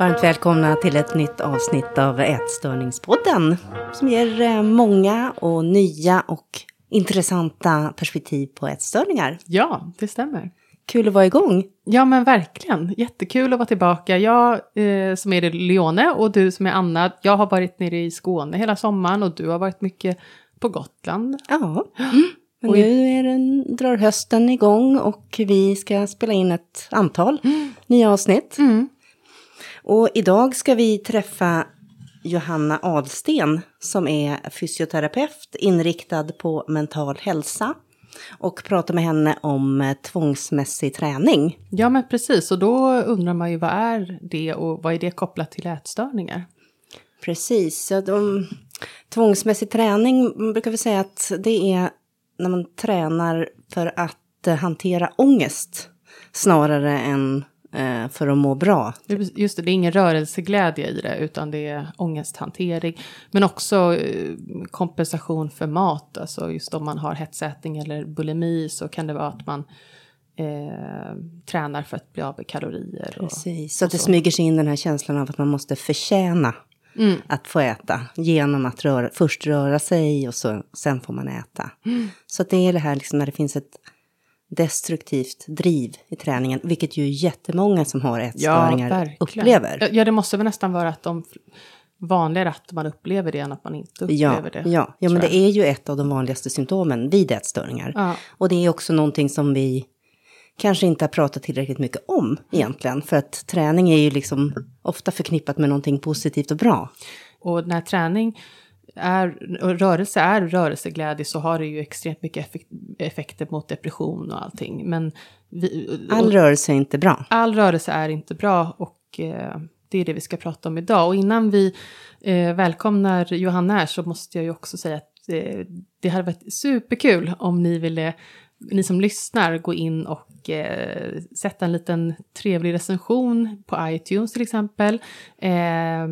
Varmt välkomna till ett nytt avsnitt av Ätstörningspodden som ger eh, många och nya och intressanta perspektiv på ätstörningar. Ja, det stämmer. Kul att vara igång. Ja, men verkligen. Jättekul att vara tillbaka. Jag eh, som är i Leone och du som är Anna, jag har varit nere i Skåne hela sommaren och du har varit mycket på Gotland. Ja, men nu är den, drar hösten igång och vi ska spela in ett antal nya avsnitt. Och idag ska vi träffa Johanna Adsten som är fysioterapeut inriktad på mental hälsa och prata med henne om eh, tvångsmässig träning. Ja, men precis. Och då undrar man ju vad är det och vad är det kopplat till ätstörningar? Precis. Så de, tvångsmässig träning brukar vi säga att det är när man tränar för att eh, hantera ångest snarare än eh, för att må bra. Just det, det är ingen rörelseglädje i det, utan det är ångesthantering. Men också eh, kompensation för mat, alltså just om man har hetsätning eller bulimi så kan det vara att man eh, tränar för att bli av med kalorier. och- Precis, så att det så. smyger sig in den här känslan av att man måste förtjäna Mm. att få äta genom att röra, först röra sig och så, sen får man äta. Mm. Så att det är det här liksom när det finns ett destruktivt driv i träningen, vilket ju jättemånga som har ätstörningar upplever. Ja, Ja, det måste väl nästan vara att de vanligare att man upplever det än att man inte Ja, upplever det. ja, ja men det är ju ett av de vanligaste symptomen vid ätstörningar. Ja. Och det är också någonting som vi kanske inte har pratat tillräckligt mycket om egentligen. För att träning är ju liksom ofta förknippat med någonting positivt och bra. Och när träning är, rörelse är rörelseglädje så har det ju extremt mycket effekt, effekter mot depression och allting. Men vi, All och, rörelse är inte bra. all rörelse är inte bra och eh, det är det vi ska prata om idag. Och innan vi eh, välkomnar Johanna här så måste jag ju också säga att eh, det hade varit superkul om ni ville ni som lyssnar gå in och eh, sätta en liten trevlig recension på iTunes till exempel. Eh,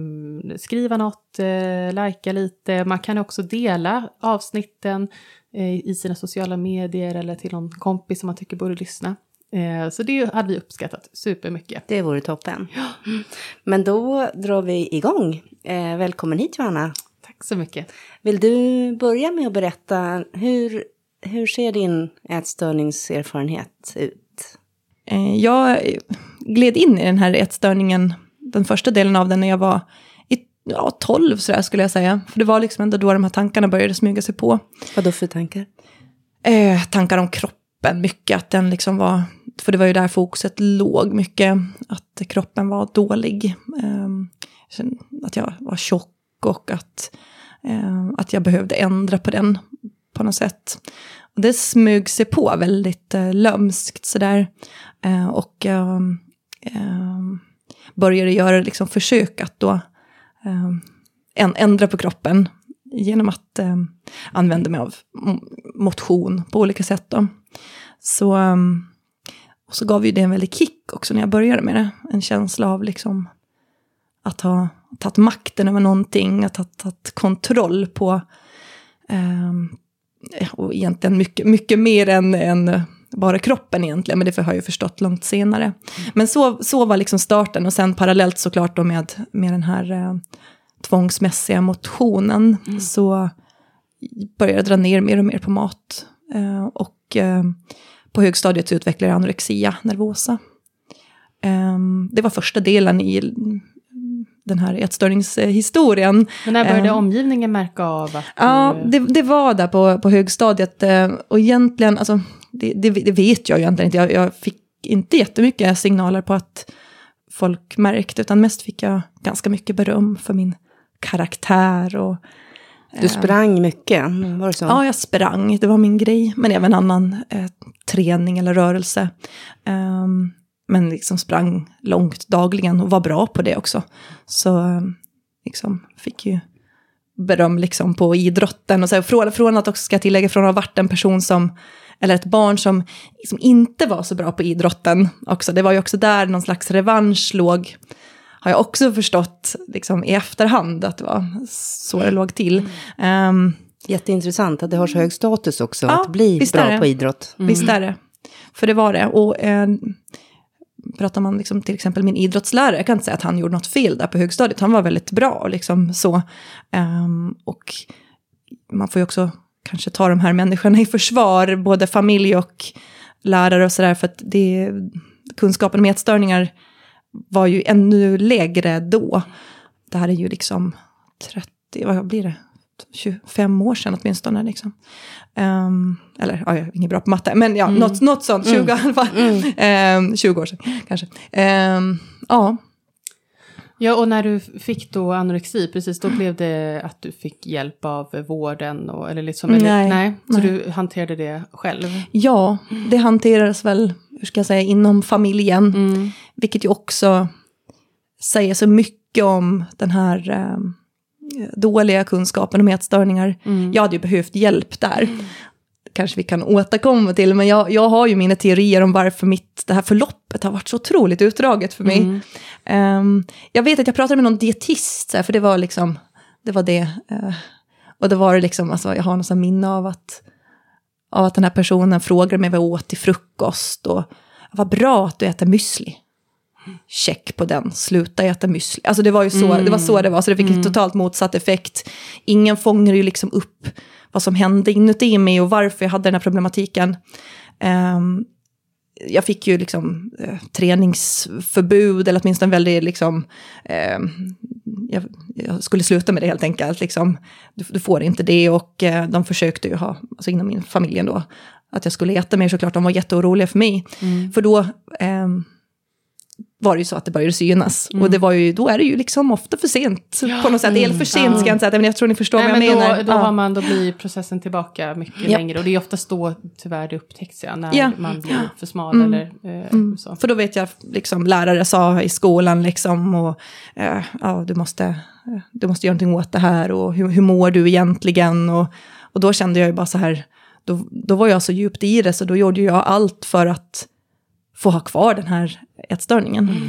skriva något, eh, likea lite. Man kan också dela avsnitten eh, i sina sociala medier eller till någon kompis som man tycker borde lyssna. Eh, så det hade vi uppskattat supermycket. Det vore toppen. Men då drar vi igång. Eh, välkommen hit Johanna. Tack så mycket. Vill du börja med att berätta hur, hur ser din ätstörningserfarenhet ut? Eh, Jag gled in i den här ätstörningen, den första delen av den, när jag var i ja, 12 sådär skulle jag säga. För det var liksom ändå då de här tankarna började smyga sig på. Vad då för tankar? Eh, tankar om kroppen, mycket att den liksom var, för det var ju där fokuset låg mycket, att kroppen var dålig. Eh, att jag var tjock och att, eh, att jag behövde ändra på den på något sätt. Och det smög sig på väldigt eh, lömskt sådär. Eh, och eh, eh, började göra liksom försök att då eh, ändra på kroppen genom att eh, använda mig av motion på olika sätt. Då. Så, ehm, och så gav ju det en väldig kick också när jag började med det. En känsla av liksom att ha tagit makten över någonting, att ha tagit kontroll på eh, och egentligen mycket, mycket mer än, än bara kroppen egentligen, men det har jag ju förstått långt senare. Men så, så var liksom starten och sen parallellt såklart då med, med den här eh, tvångsmässiga motionen så började jag dra ner mer och mer på mat. Eh, och eh, på högstadiet utvecklade jag anorexia nervosa. Eh, det var första delen i den här ätstörningshistorien. Men när började Eh. omgivningen märka av att Ja, du... det, det var där på, på högstadiet. eh, Och egentligen, alltså, det, det, det vet jag ju egentligen inte. Jag, jag fick inte jättemycket signaler på att folk märkte, utan mest fick jag ganska mycket beröm för min karaktär. Och, Du sprang mycket, var det så? Ja, jag sprang, det var min grej. Men även annan eh, träning eller rörelse. Ehm, men liksom sprang långt dagligen och var bra på det också. Så eh, liksom fick ju beröm liksom på idrotten. Och så här, från, från att också ska tillägga, från att ha varit en person som, eller ett barn som liksom inte var så bra på idrotten också. Det var ju också där någon slags revansch låg. Har jag också förstått liksom, i efterhand att det var så det låg till. Ehm, Jätteintressant att det har så hög status också Ja, att bli bra på idrott. Visst är det. För det var det. Och eh, pratar man liksom, till exempel min idrottslärare, jag kan inte säga att han gjorde något fel där på högstadiet, han var väldigt bra liksom så. Um, och man får ju också kanske ta de här människorna i försvar, både familj och lärare och sådär, för att det, kunskapen om ätstörningar var ju ännu lägre då. Det här är ju liksom 30, vad blir det? 25 år sedan åtminstone. Liksom. Um, eller, ja, jag är ingen bra på matte, men ja, mm. något, något sånt, 20 mm. i alla fall. Mm. Um, 20 år sedan kanske. Um, ja. Ja, och när du fick då anorexi, precis då blev det att du fick hjälp av vården? Och, eller liksom, eller, nej, nej. Så nej. du hanterade det själv? Ja, det hanterades väl, hur ska jag säga, inom familjen. Mm. Vilket ju också säger så mycket om den här um, dåliga kunskapen om ätstörningar. Mm. Jag hade ju behövt hjälp där. Mm. Kanske vi kan återkomma till, men jag, jag har ju mina teorier om varför mitt, det här förloppet har varit så otroligt utdraget för mig. Mm. Um, jag vet att jag pratade med någon dietist, för det var liksom, det var det. Uh, och då var det liksom, alltså, jag har något minne av att, av att den här personen frågade mig vad jag åt till frukost. Och vad bra att du äter müsli check på den, sluta äta müsli. Alltså det var ju så, mm. det var så det var, så det fick mm. totalt motsatt effekt. Ingen fångade ju liksom upp vad som hände inuti mig och varför jag hade den här problematiken. Um, jag fick ju liksom eh, träningsförbud, eller åtminstone väldigt liksom, eh, jag, jag, skulle sluta med det helt enkelt. Liksom, du, du får inte det och eh, de försökte ju ha, alltså inom min familj då, att jag skulle äta mer såklart, de var jätteoroliga för mig. Mm. För då, eh, var det ju så att det började synas. Mm. Och det var ju, då är det ju liksom ofta för sent ja. på något sätt. Eller för sent mm. ska jag inte säga, men jag tror ni förstår Nej, vad jag menar. Då, då, ja. har man, då blir processen tillbaka mycket ja. längre. Och det är oftast då tyvärr det upptäcks, ja, när ja. man blir för smal mm. eller eh, mm. så. För då vet jag, liksom lärare sa i skolan liksom, och eh, ja, du måste, du måste göra någonting åt det här och hur, hur mår du egentligen? Och, och då kände jag ju bara så här, då, då var jag så djupt i det så då gjorde jag allt för att få ha kvar den här ätstörningen. Mm.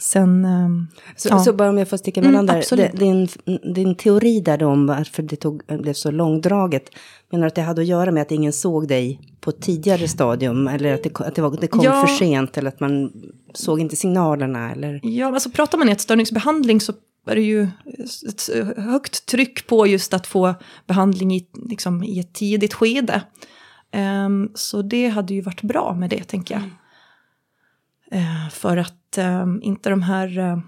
Sen, um, så, ja. så, bara om jag får sticka emellan mm, där. Din, din teori där om varför det tog, blev så långdraget. Menar du att det hade att göra med att ingen såg dig på ett tidigare stadium? Eller att det, att det, var, det kom ja. för sent? Eller att man såg inte signalerna? Eller? Ja, alltså pratar man ätstörningsbehandling så är det ju ett högt tryck på just att få behandling i, liksom, i ett tidigt skede. Um, så det hade ju varit bra med det, tänker jag. Mm. Eh, för att eh, inte de här, eh,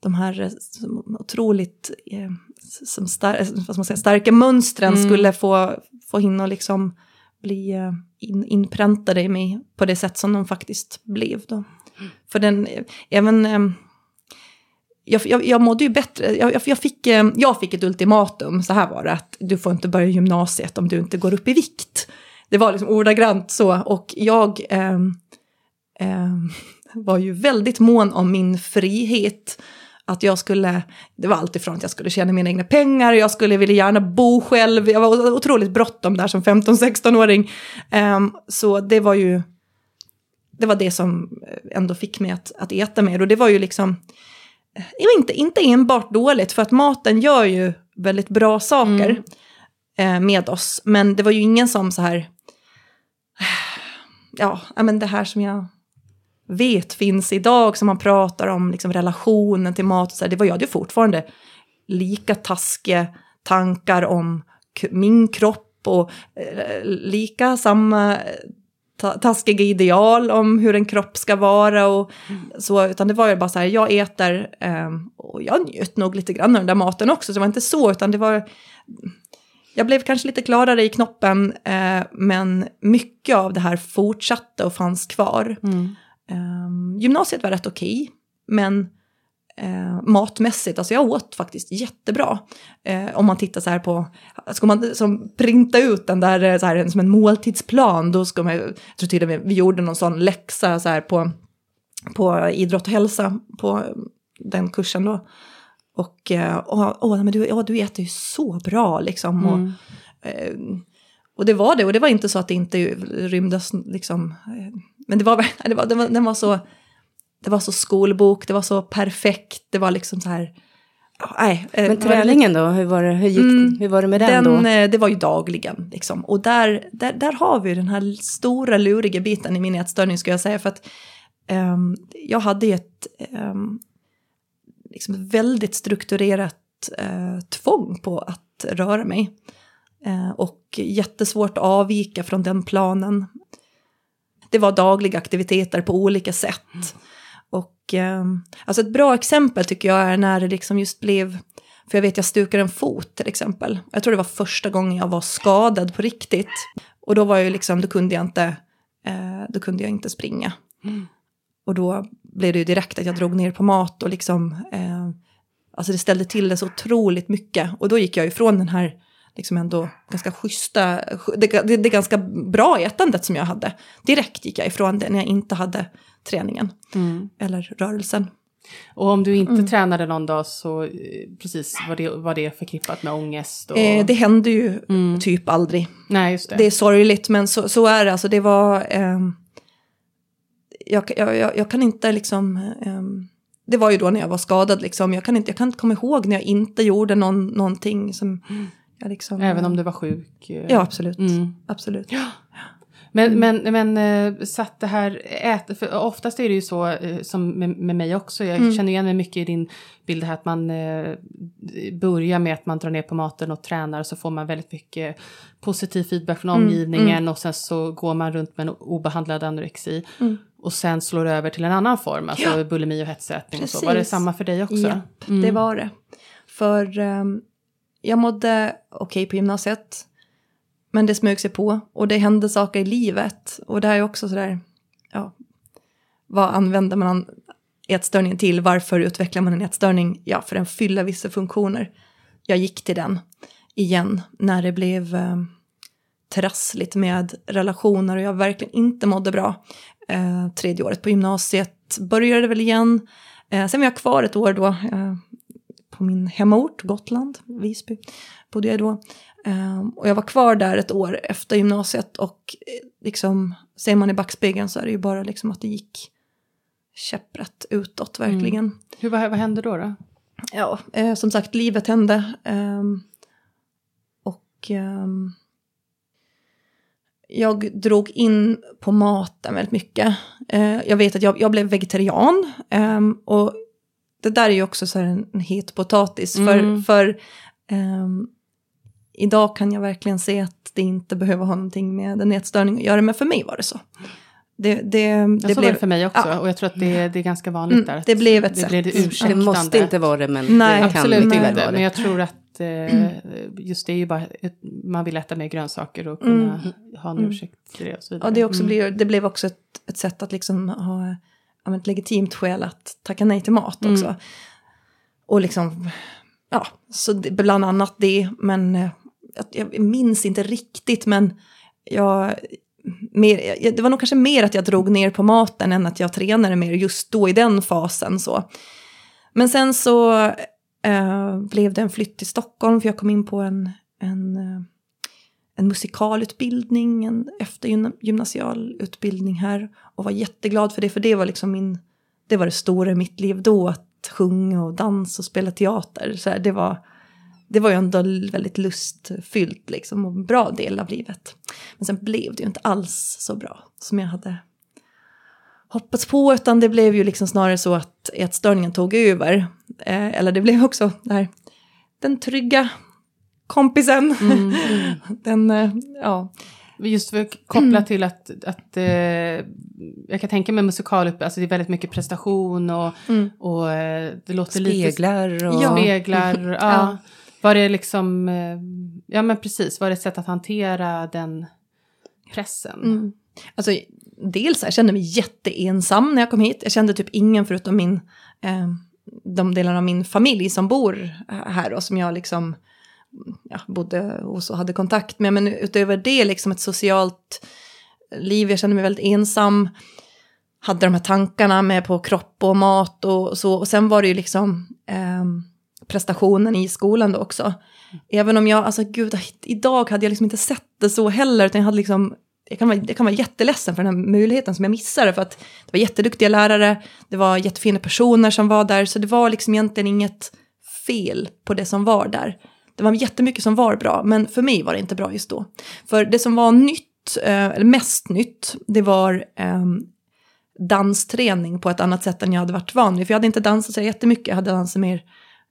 de här otroligt som star vad man säga, starka mönstren mm. skulle få, få hinna liksom bli in, inpräntade i mig på det sätt som de faktiskt blev. Då. Mm. För den, även... Jag, jag, jag mådde ju bättre. Jag, jag, fick, jag fick ett ultimatum, så här var det, att du får inte börja gymnasiet om du inte går upp i vikt. Det var liksom ordagrant så, och jag... Eh, eh, var ju väldigt mån om min frihet. Att jag skulle, det var alltifrån att jag skulle tjäna mina egna pengar, jag skulle vilja gärna bo själv, jag var otroligt bråttom där som 15-16-åring. Eh, så det var ju, det var det som ändå fick mig att, att äta mer. Och det var ju liksom, inte, inte enbart dåligt, för att maten gör ju väldigt bra saker mm. eh, med oss. Men det var ju ingen som så här, ja, men det här som jag vet finns idag, som man pratar om liksom relationen till mat, och så här, det var jag hade fortfarande lika taskiga tankar om min kropp och eh, lika samma eh, ta taskiga ideal om hur en kropp ska vara och mm. så, utan det var ju bara så här, jag äter eh, och jag njöt nog lite grann av den där maten också, så det var inte så, utan det var jag blev kanske lite klarare i knoppen, eh, men mycket av det här fortsatte och fanns kvar. Mm. Um, gymnasiet var rätt okej, okay, men uh, matmässigt, alltså jag åt faktiskt jättebra. Uh, om man tittar så här på, ska man som printa ut den där eh, så här, som en måltidsplan, då ska man, jag tror till och med vi gjorde någon sån läxa så här på, på idrott och hälsa på den kursen då. Och, uh, åh, men du, ja, du äter ju så bra liksom. Mm. Och, och det var det, och det var inte så att det inte rymdes liksom men det var, det var, det var, den var så, det var så skolbok, det var så perfekt, det var liksom så här, nej. Eh, Men träningen då, hur var det, hur gick, mm, hur var det med den, den då? Eh, det var ju dagligen liksom. Och där, där, där har vi den här stora luriga biten i min ätstörning ska jag säga, för att um, jag hade ett, um, liksom väldigt strukturerat uh, tvång på att röra mig. Uh, och jättesvårt att avvika från den planen. Det var dagliga aktiviteter på olika sätt. Mm. Och eh, alltså ett bra exempel tycker jag är när det liksom just blev för jag vet jag stukade en fot till exempel. Jag tror det var första gången jag var skadad på riktigt. Och då var jag liksom, då kunde jag inte, eh, då kunde jag inte springa. Mm. Och då blev det ju direkt att jag drog ner på mat och liksom, eh, alltså det ställde till det så otroligt mycket. Och då gick jag ifrån den här, liksom ändå ganska schyssta, det, det, det ganska bra ätandet som jag hade. Direkt gick jag ifrån det när jag inte hade träningen mm. eller rörelsen. Och om du inte mm. tränade någon dag så eh, precis var det, var det förknippat med ångest? Och... Eh, det hände ju mm. typ aldrig. Nej, just det. det är sorgligt men så, så är det. Alltså det var... Eh, jag, jag, jag, kan inte liksom... Eh, det var ju då när jag var skadad liksom. Jag kan inte, jag kan inte komma ihåg när jag inte gjorde någon, någonting som... Mm. Jag liksom, Även om du var sjuk? Eh. Ja, absolut. Mm. Absolut. Ja. Men, mm. men, men eh, satt det här, ät, för oftast är det ju så eh, som med, med mig också, jag mm. känner igen mig mycket i din bild här att man börjar med att man drar ner på maten och tränar och så får man väldigt mycket positiv feedback från mm. omgivningen mm. och sen så går man runt med en obehandlad anorexi mm. och sen slår det över till en annan form, alltså ja. bulimi och hetsätning och så. Var det samma för dig också? Ja, det mm. var det. För um, jag mådde okej okay på gymnasiet. Men det smög sig på och det hände saker i livet. Och det här är också sådär, ja, vad använder man ätstörningen till? Varför utvecklar man en ätstörning? Ja, för den fyller vissa funktioner. Jag gick till den igen när det blev eh, trassligt med relationer och jag verkligen inte mådde bra. Eh, tredje året på gymnasiet började väl igen. Eh, sen var jag kvar ett år då eh, på min hemort, Gotland, Visby bodde jag då. Um, och jag var kvar där ett år efter gymnasiet och eh, liksom, ser man i backspegeln så är det ju bara liksom att det gick käpprätt utåt verkligen. Mm. Hur, vad, vad hände då? då? Ja, eh, som sagt, livet hände. Um, och um, jag drog in på maten väldigt mycket. Uh, jag vet att jag, jag blev vegetarian. Um, och det där är ju också så en, en het potatis. Mm. För, för um, idag kan jag verkligen se att det inte behöver ha någonting med en ätstörning att göra, men för mig var det så. Det, det, det ja, så blev, var det för mig också, ja. och jag tror att det, det är ganska vanligt mm, där. Det blev ett det sätt. Blev det, det måste inte vara det, men Nej, det kan absolut inte. Vara Men jag tror att eh, just det är ju bara, man vill äta mer grönsaker och kunna mm. ha en mm. ursäkt till det och så vidare. Ja, det, också mm. blir, det blev också ett, ett sätt att liksom ha ett legitimt skäl att tacka nej till mat också. Mm. Och liksom, ja, så det, bland annat det, men eh, jag minns inte riktigt men jag, mer, det var nog kanske mer att jag drog ner på maten än att jag tränade mer just då i den fasen. Så. Men sen så äh, blev det en flytt till Stockholm för jag kom in på en, en, eh, en musikalutbildning, en eftergymnasial utbildning här och var jätteglad för det, för det var liksom min, det var det stora i mitt liv då, att sjunga och dansa och spela teater. Så här, det var det var ju ändå väldigt lustfyllt liksom och en bra del av livet. Men sen blev det ju inte alls så bra som jag hade hoppats på, utan det blev ju liksom snarare så att ätstörningen tog över. Eh, eller det blev också där, den trygga kompisen. Mm, mm. den, eh, ja. Just för att koppla till att, att eh, jag kan tänka mig musikal, alltså det är väldigt mycket prestation och, mm. och eh, det låter speglar lite... Och... Speglar. ja. ja. Var det liksom, eh, ja men precis, var det ett sätt att hantera den pressen? Mm. Alltså dels jag kände mig jätteensam när jag kom hit. Jag kände typ ingen förutom min, eh, de delarna av min familj som bor här och som jag liksom ja, bodde hos och hade kontakt med. Men utöver det liksom ett socialt liv, jag kände mig väldigt ensam. Hade de här tankarna med på kropp och mat och så. Och sen var det ju liksom eh, prestationen i skolan då också. Även om jag, alltså gud, idag hade jag liksom inte sett det så heller, utan jag hade liksom jag kan, vara, jag kan vara jätteledsen för den här möjligheten som jag missade, för att det var jätteduktiga lärare, det var jättefina personer som var där, så det var liksom egentligen inget fel på det som var där. Det var jättemycket som var bra, men för mig var det inte bra just då. För det som var nytt, eh, eller mest nytt, det var ehm, dansträning på ett annat sätt än jag hade varit van vid. För jag hade inte dansat så jättemycket, jag hade dansat mer,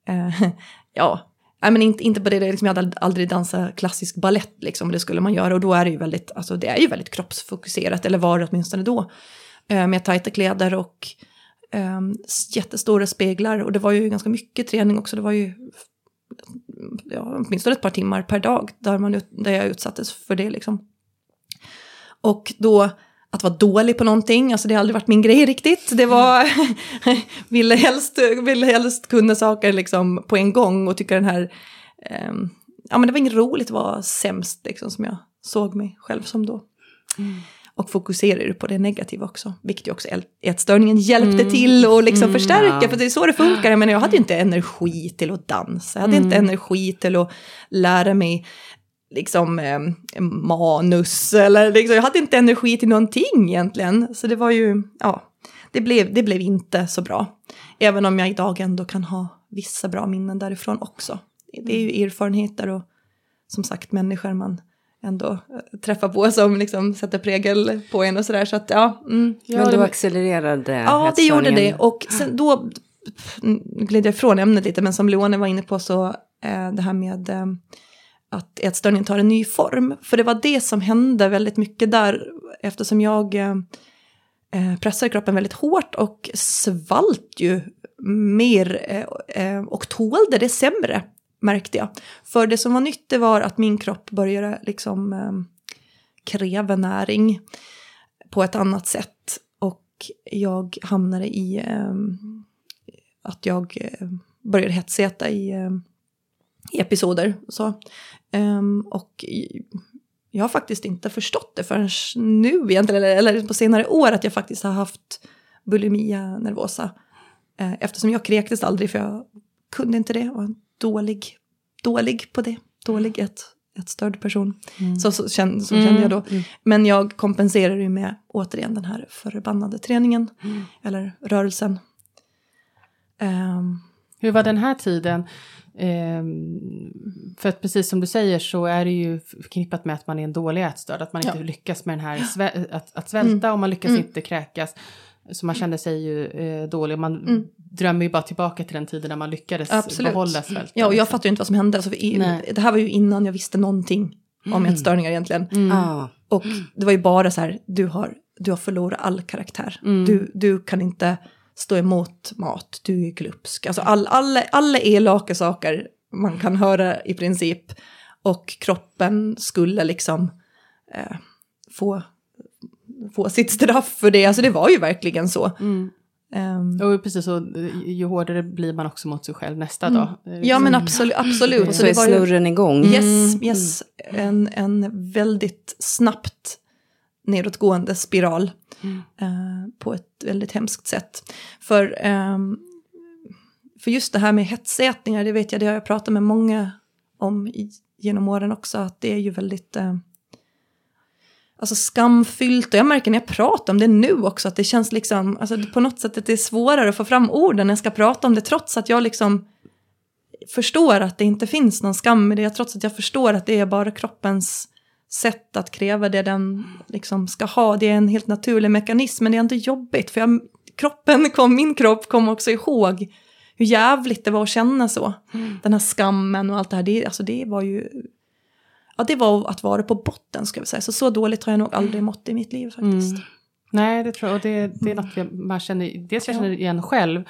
eh, ja, Nej, men inte, inte på det, liksom, jag hade aldrig dansat klassisk ballett, liksom, det skulle man göra. Och då är det ju väldigt, alltså, det är ju väldigt kroppsfokuserat, eller var det åtminstone då. Eh, med tajta kläder och eh, jättestora speglar. Och det var ju ganska mycket träning också, det var ju ja, åtminstone ett par timmar per dag där, man, där jag utsattes för det. Liksom. Och då att vara dålig på någonting, alltså det har aldrig varit min grej riktigt. Det var, ville, helst, ville helst kunna saker liksom på en gång och tycka den här, eh, ja men det var inget roligt att vara sämst liksom som jag såg mig själv som då. Mm. Och fokuserade på det negativa också, vilket ju också ätstörningen hjälpte mm. till och liksom mm, förstärka, ja. för det är så det funkar. Men jag hade inte energi till att dansa, jag hade inte mm. energi till att lära mig liksom eh, manus eller liksom, jag hade inte energi till någonting egentligen. Så det var ju, ja, det blev, det blev inte så bra. Även om jag idag ändå kan ha vissa bra minnen därifrån också. Det är ju erfarenheter och som sagt människor man ändå eh, träffar på som liksom sätter prägel på en och sådär. Så att ja. Mm, ja Men då accelererade Ja, det gjorde det. Och sen då gled jag ifrån ämnet lite, men som Leone var inne på så eh, det här med eh, att ätstörningen tar en ny form. För det var det som hände väldigt mycket där eftersom jag eh, pressade kroppen väldigt hårt och svalt ju mer eh, och tålde det sämre märkte jag. För det som var nytt det var att min kropp började liksom eh, kräva näring på ett annat sätt. Och jag hamnade i eh, att jag eh, började hetsäta i ehm, episoder. Så. Ehm, och jag har faktiskt inte förstått det förrän nu egentligen, eller, eller på senare år, att jag faktiskt har haft bulimia nervosa. Eh, eftersom jag kräktes aldrig, för jag kunde inte det. var var dålig, dålig på det. Dålig, ett, ett störd person. Mm. Så, så, kände, så kände jag då. Mm. mm. Men jag kompenserar ju med, återigen, den här förbannade träningen. Mm. Eller rörelsen. Um, Hur var den här tiden? Ehm, för att precis som du säger så är det ju förknippat med att man är en dålig ätstörd, att man ja. inte lyckas med den här att, att svälta mm. och man lyckas mm. inte kräkas. Så man kände sig ju eh, dålig. Man mm. drömmer ju bara tillbaka till den tiden när man lyckades Absolut. behålla svälten. Ja, och jag liksom. fattar ju inte vad som hände. Alltså, i, det här var ju innan jag visste någonting om mm. ätstörningar egentligen. Mm. Ah. Och det var ju bara så här, du har, du har förlorat all karaktär. Mm. Du, du kan inte stå emot mat, du är glupsk. Alltså all, alla, alla elaka saker man kan höra i princip. Och kroppen skulle liksom eh, få, få sitt straff för det. Alltså det var ju verkligen så. Mm. Um, och precis så, ju hårdare blir man också mot sig själv nästa mm. dag. Ja men absolut. absolut. Och så, så är snurren igång. Yes, mm. yes. En, en väldigt snabbt nedåtgående spiral mm. eh, på ett väldigt hemskt sätt. För, eh, för just det här med hetsätningar, det vet jag, det har jag pratat med många om i, genom åren också, att det är ju väldigt eh, alltså skamfyllt. Och jag märker när jag pratar om det nu också att det känns liksom, alltså på något sätt att det är svårare att få fram orden när jag ska prata om det, trots att jag liksom förstår att det inte finns någon skam i det, trots att jag förstår att det är bara kroppens sätt att kräva det den liksom ska ha. Det är en helt naturlig mekanism, men det är ändå jobbigt. För jag, kroppen kom, min kropp kom också ihåg hur jävligt det var att känna så. Mm. Den här skammen och allt det här, det, alltså det var ju... Ja, det var att vara på botten, ska vi säga. Så så dåligt har jag nog aldrig mått i mitt liv faktiskt. Mm. Nej, det tror jag. Och det, det är något man känner, dels jag känner igen själv.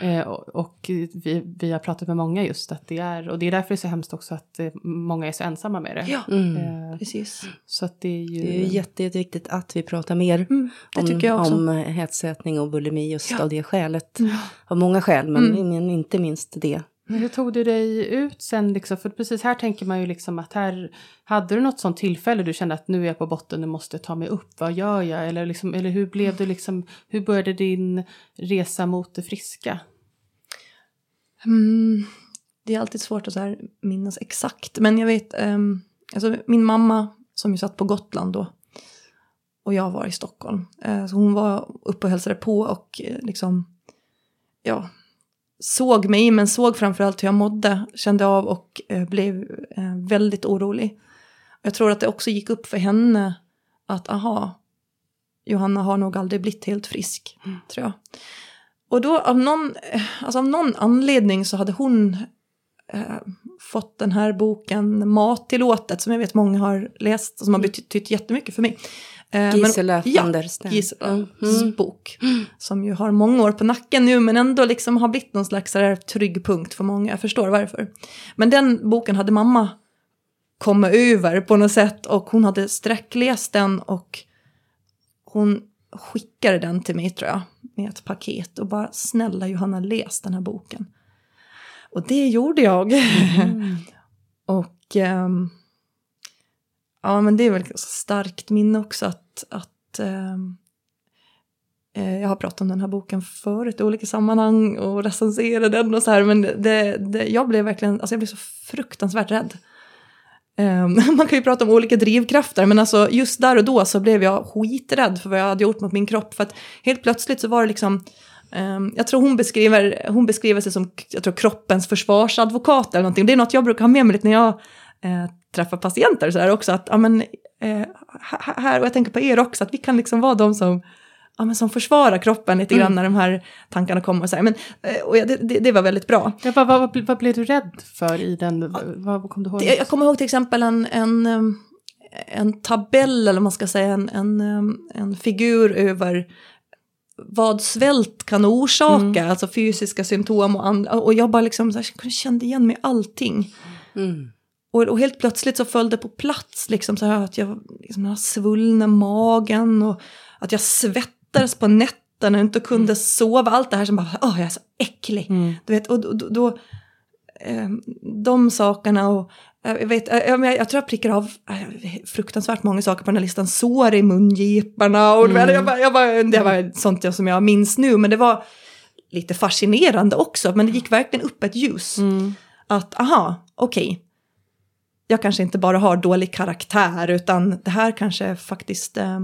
Eh, och vi, vi har pratat med många just att det är, och det är därför det är så hemskt också att eh, många är så ensamma med det. Ja, mm. eh, precis. Så att det är ju... Det är jätte, jätteviktigt att vi pratar mer mm, om, om hetsätning och bulimi just ja. av det skälet. Mm. Av många skäl, men mm. inte minst det. Men hur tog du dig ut sen? Liksom? För precis här tänker man ju liksom att här hade du något sånt tillfälle du kände att nu är jag på botten, nu måste jag ta mig upp, vad gör jag? Eller, liksom, eller hur blev du liksom, hur började din resa mot det friska? Mm, det är alltid svårt att så här minnas exakt, men jag vet, um, alltså min mamma som ju satt på Gotland då och jag var i Stockholm, uh, så hon var uppe och hälsade på och uh, liksom, ja, såg mig, men såg framförallt hur jag mådde, kände av och eh, blev eh, väldigt orolig. Jag tror att det också gick upp för henne att aha, Johanna har nog aldrig blivit helt frisk, mm. tror jag. Och då av någon, alltså av någon anledning så hade hon eh, fått den här boken Mattillåtet som jag vet många har läst och som har mm. betytt jättemycket för mig. Eh, Gisela van ja, der Steen. Giselas mm. bok. Som ju har många år på nacken nu men ändå liksom har blivit någon slags där trygg punkt för många. Jag förstår varför. Men den boken hade mamma kommit över på något sätt och hon hade sträckläst den och hon skickade den till mig tror jag med ett paket och bara snälla Johanna läs den här boken. Och det gjorde jag. Mm. och um, ja men det är väl ett starkt minne också att, att ehm, eh, jag har pratat om den här boken förut i olika sammanhang och recenserat den och så här men det, det, jag blev verkligen, alltså jag blev så fruktansvärt rädd. Ehm, man kan ju prata om olika drivkrafter men alltså just där och då så blev jag skiträdd för vad jag hade gjort mot min kropp för att helt plötsligt så var det liksom um, jag tror hon beskriver, hon beskriver sig som jag tror, kroppens försvarsadvokat eller någonting. Det är något jag brukar ha med mig lite när jag uh, träffar patienter så här också att ja, men, uh, här, och jag tänker på er också, att vi kan liksom vara de som ja, men som försvarar kroppen lite grann mm. när de här tankarna kommer. Och så här. Men, eh, och det, det, det, var väldigt bra. Ja, vad, vad, vad, blev du rädd för i den? Vad, vad kom du ihåg? Jag kommer ihåg till exempel en, en, en tabell, eller man ska säga en, en, en figur över vad svält kan orsaka, mm. alltså fysiska symptom och andra. Och jag bara liksom så här, kände igen mig i allting. Mm. Och, och, helt plötsligt så föll det på plats, liksom så här att jag liksom, har svullna magen och att jag svett svettades på nätterna och inte kunde mm. sova. Allt det här som bara, åh jag är så äcklig. Mm. Du vet, och då, då eh, de sakerna och eh, jag, vet, jag, jag, jag tror jag prickar av eh, fruktansvärt många saker på den här listan. Sår i mungiporna och mm. jag bara, jag bara, det var sånt jag, som jag minns nu. Men det var lite fascinerande också. Men det gick verkligen upp ett ljus. Mm. Att aha, okej. Okay. Jag kanske inte bara har dålig karaktär utan det här kanske faktiskt eh,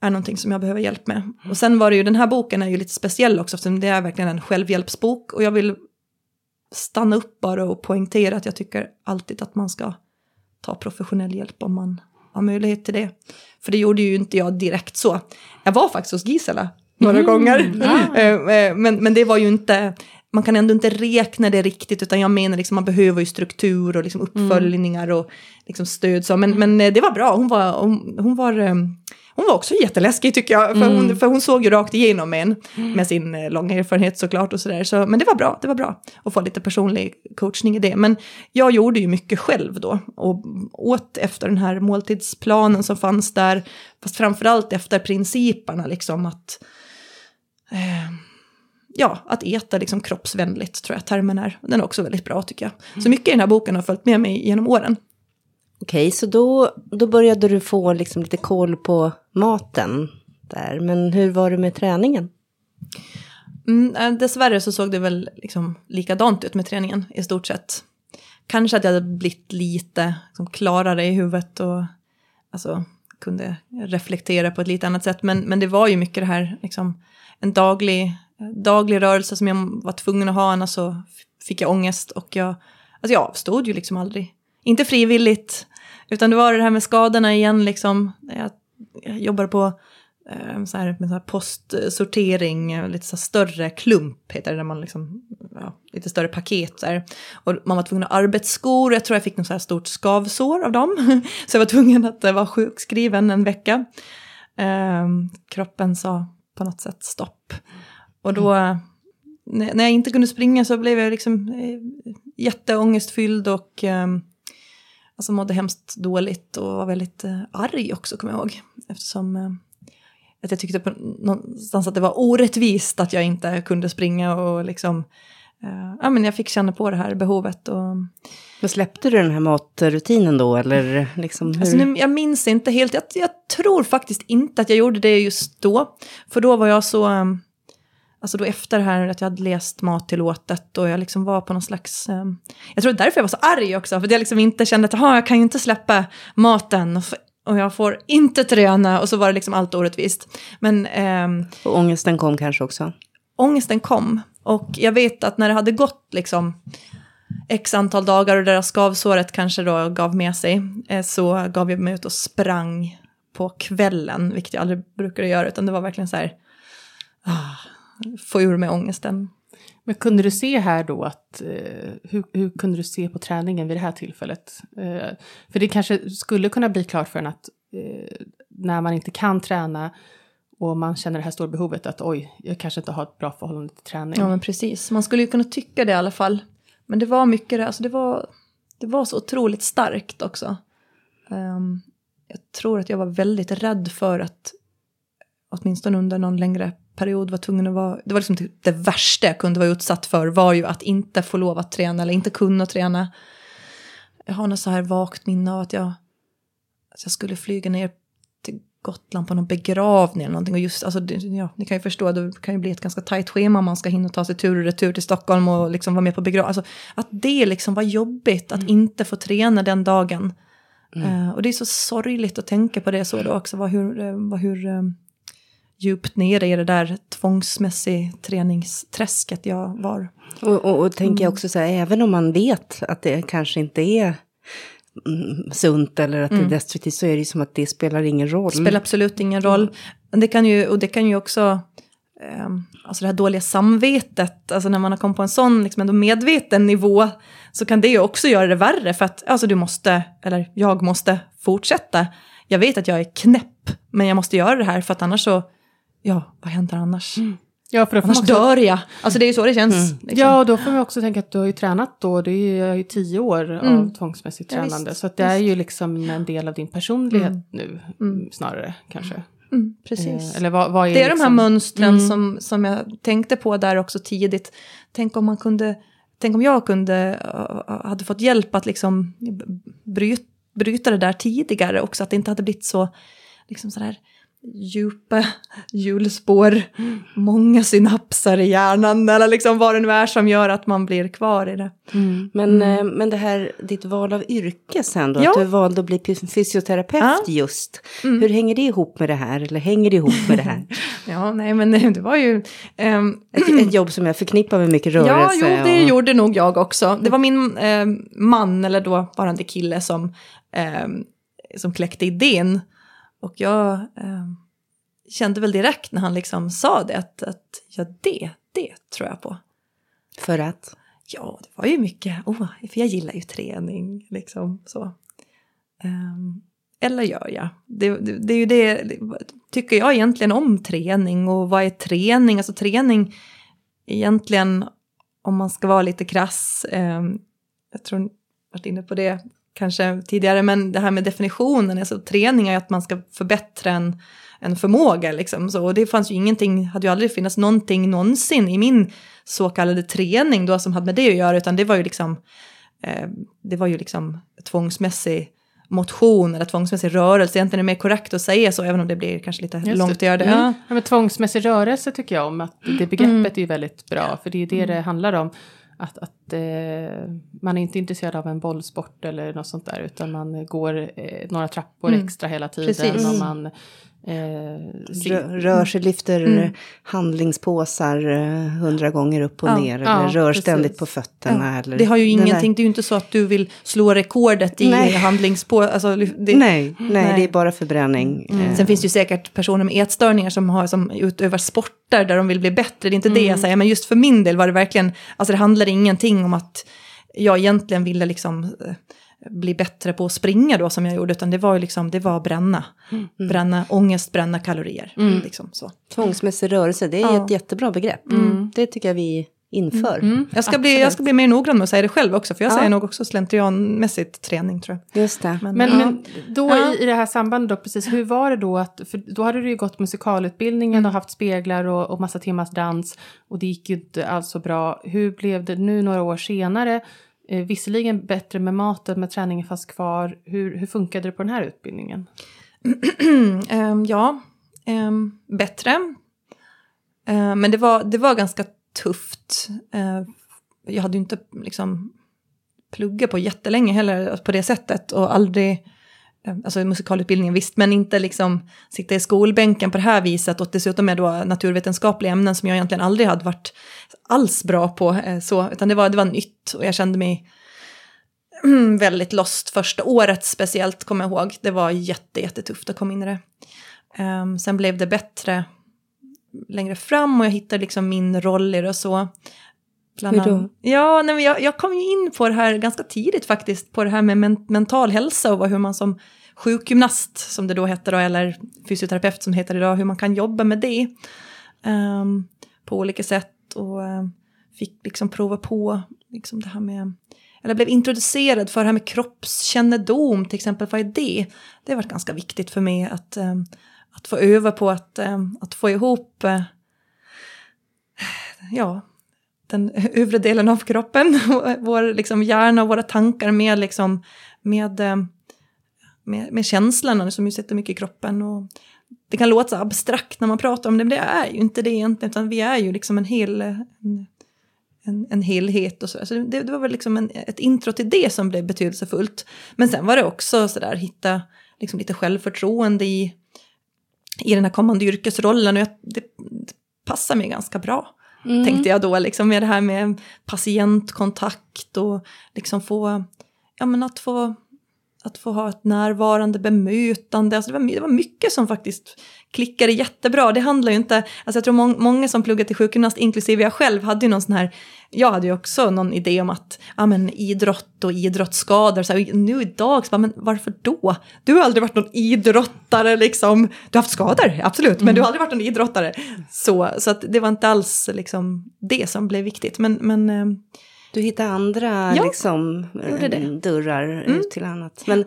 är någonting som jag behöver hjälp med. Och sen var det ju, den här boken är ju lite speciell också, eftersom det är verkligen en självhjälpsbok. Och jag vill stanna upp bara och poängtera att jag tycker alltid att man ska ta professionell hjälp om man har möjlighet till det. För det gjorde ju inte jag direkt så. Jag var faktiskt hos Gisela några mm, gånger. Ja. Eh, eh, men, men det var ju inte, man kan ändå inte räkna det riktigt, utan jag menar liksom man behöver ju struktur och liksom uppföljningar och liksom stöd. Så. Men, men eh, det var bra, hon var, hon, hon var hon var också jätteläskig tycker jag, för, mm. hon, för hon såg ju rakt igenom en mm. med sin eh, långa erfarenhet såklart och sådär. Så, men det var bra, det var bra att få lite personlig coachning i det. Men jag gjorde ju mycket själv då och åt efter den här måltidsplanen som fanns där, fast framförallt efter principerna liksom att eh, ja, att äta liksom kroppsvänligt tror jag termen är. Den är också väldigt bra tycker jag. Mm. Så mycket i den här boken har följt med mig genom åren. Okej, så då, då började du få liksom lite koll på maten där. Men hur var det med träningen? Mm, eh, dessvärre så såg det väl liksom likadant ut med träningen i stort sett. Kanske att jag hade blivit lite liksom, klarare i huvudet och alltså, kunde reflektera på ett lite annat sätt. Men, men det var ju mycket det här, liksom, en daglig, daglig rörelse som jag var tvungen att ha, annars så fick jag ångest. Och jag, alltså jag avstod ju liksom aldrig inte frivilligt, utan det var det här med skadorna igen liksom. Jag, jag jobbar på eh, så här, med så här postsortering, eh, lite så större klump heter det, där man liksom, ja, lite större paket så här. Och man var tvungen att ha arbetsskor, jag tror jag fick något så här stort skavsår av dem. så jag var tvungen att eh, vara sjukskriven en vecka. Eh, kroppen sa på något sätt stopp. Och då, mm. när jag inte kunde springa så blev jag liksom eh, jätteångestfylld och eh, alltså mådde hemskt dåligt och var väldigt eh, arg också, kommer jag ihåg. Eftersom eh, att jag tyckte på någonstans att det var orättvist att jag inte kunde springa och liksom, ja men jag fick känna på det här behovet. Och, men släppte du den här matrutinen då, eller liksom hur? Alltså, jag minns inte helt, jag, jag, tror faktiskt inte att jag gjorde det just då. För då var jag så, um, Alltså då efter det här att jag hade läst Mattillåtet och jag liksom var på någon slags... Eh, jag tror det är därför jag var så arg också, för jag liksom inte kände att jag kan ju inte släppa maten och jag får inte träna och så var det liksom allt orättvist. Men... Eh, och ångesten kom kanske också? Ångesten kom. Och jag vet att när det hade gått liksom x antal dagar och det där skavsåret kanske då gav med sig, eh, så gav jag mig ut och sprang på kvällen, vilket jag aldrig brukade göra, utan det var verkligen så här, ah, få ur mig ångesten. Men kunde du se här då att, eh, hur, hur, kunde du se på träningen vid det här tillfället? Eh, för det kanske skulle kunna bli klart för en att eh, när man inte kan träna och man känner det här stora behovet att oj, jag kanske inte har ett bra förhållande till träning. Ja men precis, man skulle ju kunna tycka det i alla fall. Men det var mycket det, alltså det var, det var så otroligt starkt också. Um, jag tror att jag var väldigt rädd för att åtminstone under någon längre period var tvungen att vara, det var liksom typ det värsta jag kunde vara utsatt för var ju att inte få lov att träna eller inte kunna träna. Jag har något så här vagt minne av att jag, att jag skulle flyga ner till Gotland på någon begravning eller någonting. Och just, alltså, ja, ni kan ju förstå, det kan ju bli ett ganska tajt schema om man ska hinna ta sig tur och retur till Stockholm och liksom vara med på begravning. Alltså, att det liksom var jobbigt att mm. inte få träna den dagen. Mm. Uh, och det är så sorgligt att tänka på det så då också, vad, hur, eh, vad, hur um, djupt nere i det där tvångsmässig träningsträsket jag var. Och, och, och tänker jag mm. också så här, även om man vet att det kanske inte är mm, sunt eller att mm. det är mm. destruktivt så är det ju som att det spelar ingen roll. Det spelar absolut ingen roll. Det kan ju, och det kan ju också, eh, alltså det här dåliga samvetet, alltså när man har kommit på en sån liksom ändå medveten nivå så kan det ju också göra det värre för att alltså du måste, eller jag måste fortsätta. Jag vet att jag är knäpp, men jag måste göra det här för att annars så ja, vad händer annars? Mm. Ja, för annars också... dör jag. Alltså det är ju så det känns. Mm. Liksom. Ja, och då får man också tänka att du har ju tränat då, det är ju tio år mm. av tvångsmässigt tränande. Ja, så det är ju liksom en del av din personlighet mm. nu, mm. snarare kanske. Mm, precis. Eh, eller vad, vad är det är liksom... de här liksom- mönstren som, som jag tänkte på där också tidigt. Tänk om man kunde, tänk om jag kunde, uh, hade fått hjälp att liksom bryta, bryta det där tidigare också, att det inte hade blivit så, liksom sådär, djupa hjulspår, många synapser i hjärnan eller liksom vad det nu är som gör att man blir kvar i det. Mm. Men, mm. men det här, ditt val av yrke sen då, ja. att du valde att bli fysioterapeut ja. just. Mm. Hur hänger det ihop med det här, eller hänger det ihop med det här? ja, nej men det var ju... Um, ett, ett, jobb som jag förknippar med mycket rörelse. Ja, jo, det och... gjorde nog jag också. Det var min eh, man, eller då varande kille, som, eh, som kläckte idén och jag eh, kände väl direkt när han liksom sa det att, att ja, det, det tror jag på. För att? Ja, det var ju mycket, oh, för jag gillar ju träning, liksom så. Um, eller gör jag? Det, det, det, är ju det, tycker jag egentligen om träning och vad är träning? Alltså träning egentligen, om man ska vara lite krass, um, jag tror jag varit inne på det kanske tidigare, men det här med definitionen, alltså träning är att man ska förbättra en, en förmåga liksom. Så, och det fanns ju ingenting, hade ju aldrig funnits någonting någonsin i min så kallade träning då som hade med det att göra, utan det var ju liksom, eh, det var ju liksom tvångsmässig motion eller tvångsmässig rörelse. Egentligen är det mer korrekt att säga så, även om det blir kanske lite Just långt att göra det. Mm. Ja. men tvångsmässig rörelse tycker jag om, att det begreppet mm. är ju väldigt bra, för det är ju det mm. det handlar om. Att, att eh, man är inte intresserad av en bollsport eller något sånt där utan man går eh, några trappor mm. extra hela tiden. Precis. Och man Eh, rör sig, lyfter mm. handlingspåsar eh, hundra gånger upp och ja, ner. Eller ja, rör precis. ständigt på fötterna. Ja. Eller det har ju ingenting, det är ju inte så att du vill slå rekordet i nej. handlingspåsar. Alltså, nej, nej, nej, det är bara förbränning. Mm. Eh. Sen finns det ju säkert personer med ätstörningar som, har, som utövar sporter där de vill bli bättre. Det är inte mm. det jag mm. säger, men just för min del var det verkligen, alltså det handlade ingenting om att jag egentligen ville liksom eh, bli bättre på att springa då som jag gjorde, utan det var ju liksom, det var bränna. Mm. Bränna ångest, bränna kalorier. Mm. Liksom, så. Tvångsmässig rörelse, det är ja. ett jättebra begrepp. Mm. Det tycker jag vi inför. Mm. Jag, ska bli, jag ska bli mer noggrann med att säga det själv också, för jag ja. säger nog också slentrianmässigt träning tror jag. Just det. Men, men, men då ja. i, i det här sambandet då, precis, hur var det då att, för då hade du ju gått musikalutbildningen mm. och haft speglar och, och massa timmars dans och det gick ju inte alls så bra. Hur blev det nu några år senare? Eh, visserligen bättre med maten, med träningen fast kvar. Hur, hur funkade det på den här utbildningen? um, ja, um, bättre. Uh, men det var, det var ganska tufft. Uh, jag hade ju inte liksom pluggat på jättelänge heller på det sättet och aldrig eh, alltså musikalutbildningen visst, men inte liksom sitta i skolbänken på det här viset och dessutom med då naturvetenskapliga ämnen som jag egentligen aldrig hade varit alls bra på. Eh, så, utan det var, det var nytt och jag kände mig väldigt lost första året speciellt, kommer jag ihåg. Det var jätte, jättetufft att komma in i det. Um, sen blev det bättre längre fram och jag hittade liksom min roll i det och så. Bland Hur då? Ja, nej, jag, jag kom ju in på det här ganska tidigt faktiskt, på det här med men mental hälsa och hur man som sjukgymnast, som det då hette då, eller fysioterapeut som det heter idag, hur man kan jobba med det um, på olika sätt. Och eh, fick liksom prova på liksom det här med eller blev introducerad för det här med kroppskännedom till exempel, vad är det? Det har varit ganska viktigt för mig att, eh, att få öva på att, eh, att få ihop ja, den övre delen av kroppen, vår liksom, hjärna och våra tankar med, liksom, med, med, med känslorna som ju sitter mycket i kroppen. Och det kan låta så abstrakt när man pratar om det, men det är ju inte det egentligen, utan vi är ju liksom en hel, en, en, en helhet och så. så det, det, var väl liksom en, ett intro till det som blev betydelsefullt. Men sen var det också så där hitta liksom lite självförtroende i, i den här kommande yrkesrollen och jag, det, det passar mig ganska bra. Mm. Tänkte jag då, liksom med det här med patientkontakt och liksom få, ja men att få att få ha ett närvarande bemötande. Alltså det, var, det var mycket som faktiskt klickade jättebra. Det handlar ju inte, alltså jag tror må, många som pluggar till sjukgymnast, inklusive jag själv, hade ju någon sån här, jag hade ju också någon idé om att, ja men idrott och idrottsskador, så här, nu idag, så bara, men varför då? Du har aldrig varit någon idrottare liksom, du har haft skador, absolut, men du har aldrig varit någon idrottare. Så, så att det var inte alls liksom det som blev viktigt, men, men eh, du hittar andra ja, liksom, dörrar mm. ut till annat. Men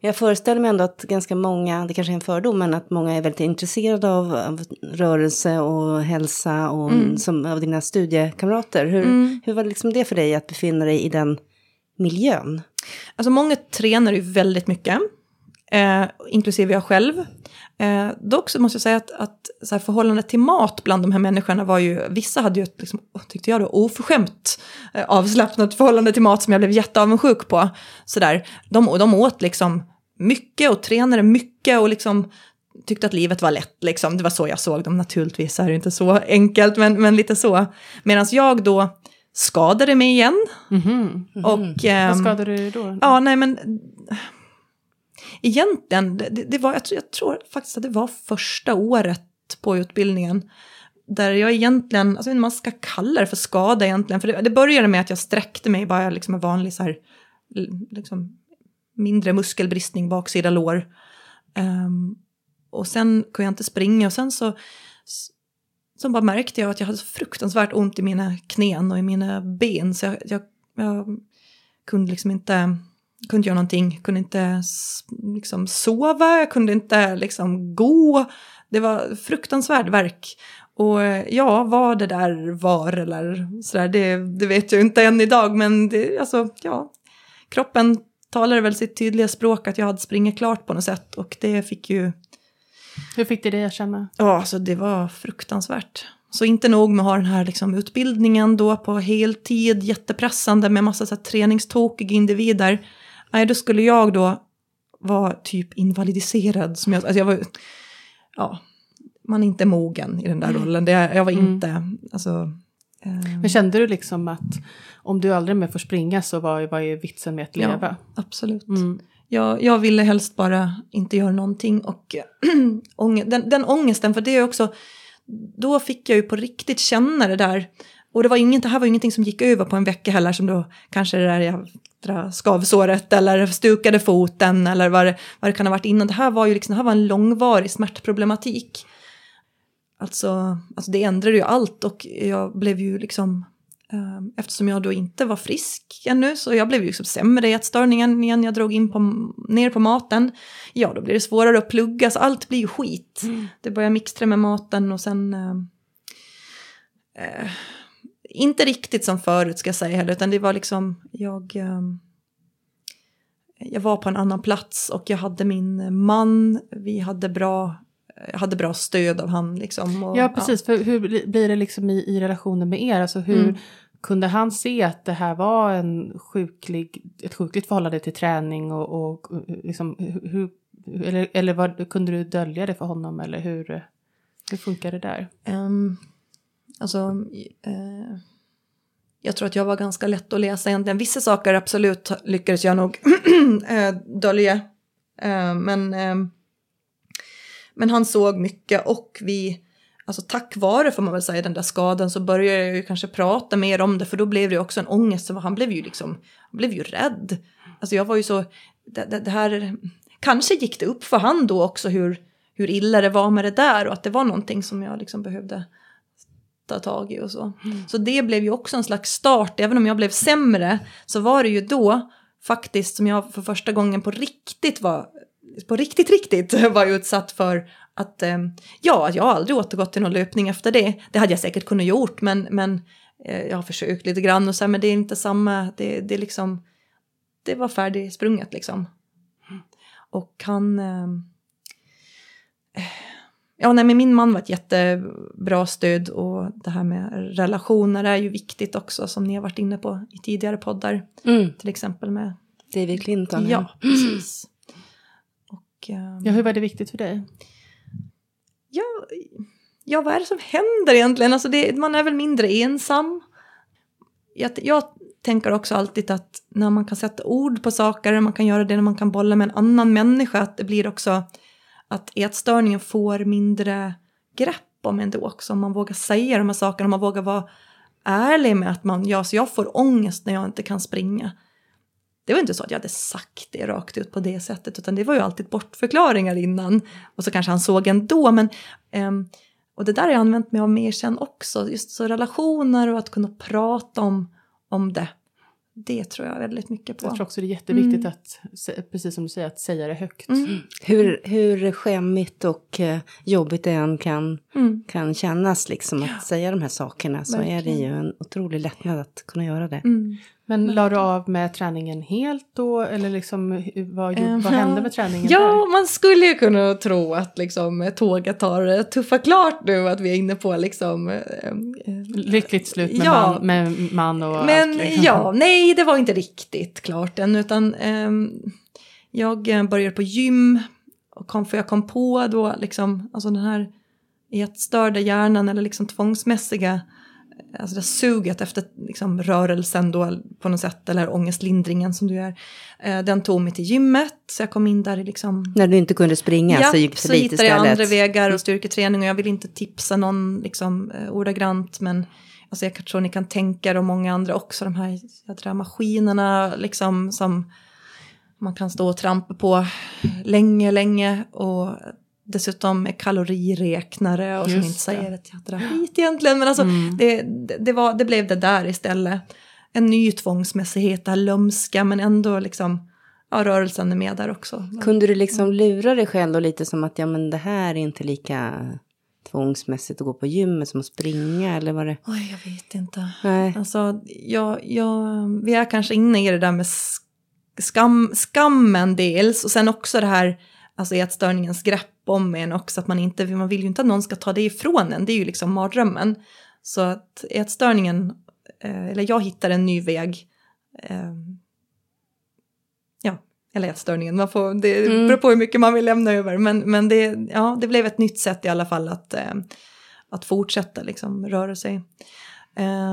jag föreställer mig ändå att ganska många, det kanske är en fördom, men att många är väldigt intresserade av, av rörelse och hälsa och mm. som, av dina studiekamrater. Hur, mm. hur var det, liksom det för dig att befinna dig i den miljön? Alltså många tränar ju väldigt mycket, eh, inklusive jag själv. Eh, dock så måste jag säga att, att så här, förhållandet till mat bland de här människorna var ju, vissa hade ju ett, liksom, tyckte jag då, oförskämt eh, avslappnat förhållande till mat som jag blev jätteavundsjuk på. Så där. De, de åt liksom mycket och tränade mycket och liksom tyckte att livet var lätt. Liksom. Det var så jag såg dem, naturligtvis är det inte så enkelt, men, men lite så. Medan jag då skadade mig igen. Mm -hmm. Mm -hmm. Och, eh, Vad skadade du då? Ja, nej men egentligen, det, det var, jag tror, jag tror faktiskt att det var första året på utbildningen där jag egentligen, alltså man ska kalla det för skada egentligen, för det, det började med att jag sträckte mig, bara liksom en vanlig så här, liksom, mindre muskelbristning, baksida lår. Um, och sen kunde jag inte springa och sen så, så bara märkte jag att jag hade så fruktansvärt ont i mina knän och i mina ben, så jag, jag, jag kunde liksom inte kunde göra någonting, kunde inte liksom sova, jag kunde inte liksom gå. Det var fruktansvärd verk. Och ja, vad det där var eller sådär, det, det vet jag inte än idag, men det, alltså, ja, kroppen talade väl sitt tydliga språk att jag hade springit klart på något sätt och det fick ju... Hur fick det dig att känna? Ja, alltså det var fruktansvärt. Så inte nog med att ha den här liksom, utbildningen då på heltid, jättepressande med massa så här, träningstokiga individer. Nej, då skulle jag då vara typ invalidiserad. Som jag, alltså jag var, ja, man är inte mogen i den där mm. rollen. Det, jag var mm. inte, alltså... Eh. Men kände du liksom att om du aldrig mer får springa så var, var ju vitsen med att leva? Ja, absolut. Mm. Jag, jag ville helst bara inte göra någonting och den, den ångesten, för det är också, då fick jag ju på riktigt känna det där och det, var inget, det här var ingenting som gick över på en vecka heller, som då kanske det där jävla skavsåret eller stukade foten eller vad det, vad det kan ha varit innan. Det här var ju liksom, det här var en långvarig smärtproblematik. Alltså, alltså det ändrade ju allt och jag blev ju liksom, eh, eftersom jag då inte var frisk ännu, så jag blev ju liksom sämre i ätstörningen igen, jag drog in på, ner på maten. Ja, då blir det svårare att plugga, så allt blir ju skit. Mm. Det börjar mixtra med maten och sen... Eh, eh, inte riktigt som förut ska jag säga heller, utan det var liksom, jag, ehm, jag var på en annan plats och jag hade min man, vi hade bra, jag hade bra stöd av han liksom. Och, ja, precis, ja. för hur blir det liksom i, i relationen med er? Alltså hur, mm. Kunde han se att det här var en sjuklig, ett sjukligt förhållande till träning och, och liksom, hur, eller, eller vad, kunde du dölja det för honom eller hur, hur funkar det där? Um, Alltså, eh, jag tror att jag var ganska lätt att läsa egentligen. Vissa saker absolut lyckades jag nog eh, dölja. Eh, men, eh, men han såg mycket och vi, alltså tack vare får man väl säga den där skadan så började jag ju kanske prata mer om det för då blev det också en ångest. Så han blev ju liksom, han blev ju rädd. Alltså jag var ju så, det, det, det här, kanske gick det upp för han då också hur, hur illa det var med det där och att det var någonting som jag liksom behövde ta tag i och så. Mm. Så det blev ju också en slags start, även om jag blev sämre så var det ju då faktiskt som jag för första gången på riktigt var, på riktigt riktigt var utsatt för att, eh, ja, jag har aldrig återgått till någon löpning efter det. Det hade jag säkert kunnat gjort, men, men eh, jag har försökt lite grann och så här, men det är inte samma, det, det är liksom, det var färdigsprunget liksom. Och han... Eh, ja, nej, men min man var ett jättebra stöd och det här med relationer är ju viktigt också som ni har varit inne på i tidigare poddar. Mm. Till exempel med David Clinton. Ja, precis. Och, um, ja, hur var det viktigt för dig? Ja, ja vad är det som händer egentligen? Alltså det, man är väl mindre ensam. Jag, jag tänker också alltid att när man kan sätta ord på saker, man kan göra det när man kan bolla med en annan människa, att det blir också att ätstörningen får mindre grepp om en då också, om man vågar säga de här sakerna, om man vågar vara ärlig med att man, ja, så jag får ångest när jag inte kan springa. Det var inte så att jag hade sagt det rakt ut på det sättet, utan det var ju alltid bortförklaringar innan. Och så kanske han såg ändå, men um, och det där har jag använt mig av mer sen också, just så relationer och att kunna prata om om det. Det tror jag väldigt mycket på. Jag tror också det är jätteviktigt mm. att, precis som du säger, att säga det högt. Mm. Hur, hur skämmigt och uh, jobbigt det än kan, mm. kan kännas liksom att ja. säga de här sakerna så Verkligen. är det ju en otrolig lättnad att kunna göra det. Men la du av med träningen helt då? Eller liksom, vad, vad hände med träningen? Ja, där? man skulle ju kunna tro att liksom, tåget har tuffa klart nu. Att vi är inne på liksom... Uh, Lyckligt slut med, ja, man, med man och Men allt, liksom. ja, nej det var inte riktigt klart än. Utan um, jag började på gym. Och kom, för jag kom på då liksom, alltså den här ätstörda hjärnan eller liksom tvångsmässiga alltså det suget efter liksom, rörelsen då på något sätt, eller ångestlindringen som du gör, eh, den tog mig till gymmet. Så jag kom in där i liksom... När du inte kunde springa ja, så gick det dit istället? så hittade jag andra vägar och styrketräning och jag vill inte tipsa någon liksom eh, ordagrant men alltså jag tror ni kan tänka er och många andra också, de här jädra maskinerna liksom som man kan stå och trampa på länge, länge och dessutom är kaloriräknare och som inte säger ett jädra skit egentligen. Men alltså mm. det, det, var, det blev det där istället. En ny tvångsmässighet, det här lömska men ändå liksom ja, rörelsen är med där också. Kunde du liksom lura dig själv då lite som att ja men det här är inte lika tvångsmässigt att gå på gymmet som att springa eller var det? Oj, jag vet inte. Nej. Alltså, jag, jag, vi är kanske inne i det där med skam, skammen dels och sen också det här alltså ätstörningens grepp om en också, att man inte, man vill ju inte att någon ska ta det ifrån en, det är ju liksom mardrömmen. Så att ätstörningen, eh, eller jag hittar en ny väg, eh, ja, eller ätstörningen, man får, det mm. beror på hur mycket man vill lämna över, men, men det, ja, det blev ett nytt sätt i alla fall att, eh, att fortsätta liksom röra sig.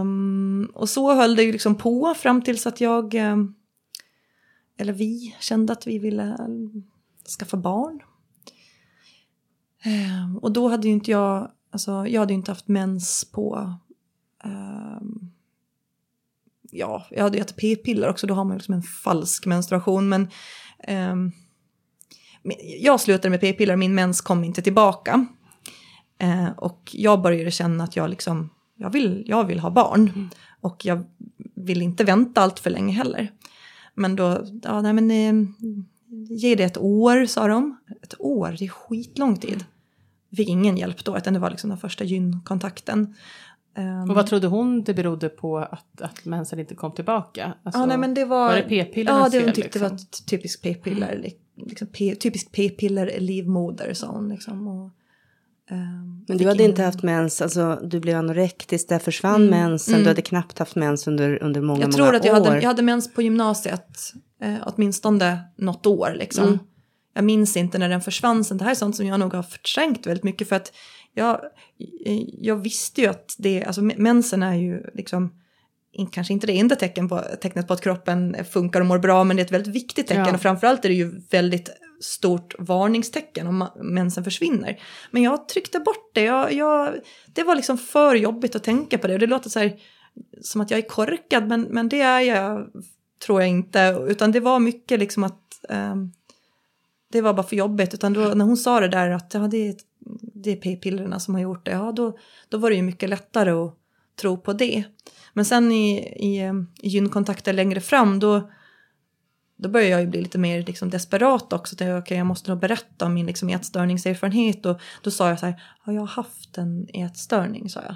Um, och så höll det ju liksom på fram tills att jag, eller vi, kände att vi ville skaffa barn. Um, och då hade ju inte jag, alltså jag hade ju inte haft mens på, um, ja, jag hade ju ätit p-piller också, då har man liksom en falsk menstruation. Men um, jag slutade med p-piller, min mens kom inte tillbaka. Uh, och jag började känna att jag liksom, jag vill, jag vill ha barn. Mm. Och jag vill inte vänta allt för länge heller. Men då, ja nej men eh, ge det ett år sa de. Ett år, det är skitlång tid. Jag fick ingen hjälp då, utan det var liksom den första gynkontakten. Um, och vad trodde hon det berodde på att, att mensen inte kom tillbaka? Alltså, ja, nej, men det var, var det p-piller Ja, det hon tyckte liksom? var typiskt p-piller. Mm. Liksom, typiskt p-piller livmoder sa hon. Liksom, och, um, men du hade in... inte haft mens, alltså du blev anorektisk, där försvann mm. mensen, mm. du hade knappt haft mens under, under många, jag många år. Jag tror att jag hade, jag hade mens på gymnasiet, eh, åtminstone något år liksom. Mm jag minns inte när den försvann sen. Det här är sånt som jag nog har förträngt väldigt mycket för att jag, jag visste ju att det, alltså mensen är ju liksom kanske inte det enda tecken på, tecknet på att kroppen funkar och mår bra, men det är ett väldigt viktigt tecken. Ja. Och framförallt är det ju väldigt stort varningstecken om mensen försvinner. Men jag tryckte bort det. Jag, jag, det var liksom för jobbigt att tänka på det. Och det låter så här, som att jag är korkad, men, men det är jag, tror jag inte. Utan det var mycket liksom att um, det var bara för jobbigt. Utan då, när hon sa det där att ja, det, är, det är p-pillerna som har gjort det, ja då, då var det ju mycket lättare att tro på det. Men sen i, i, ehm, i gynkontakter längre fram då, då börjar jag ju bli lite mer liksom desperat också. Okej, okay, jag måste nog berätta om min liksom, ätstörningserfarenhet. Och då sa jag så här, har jag haft en ätstörning? sa jag.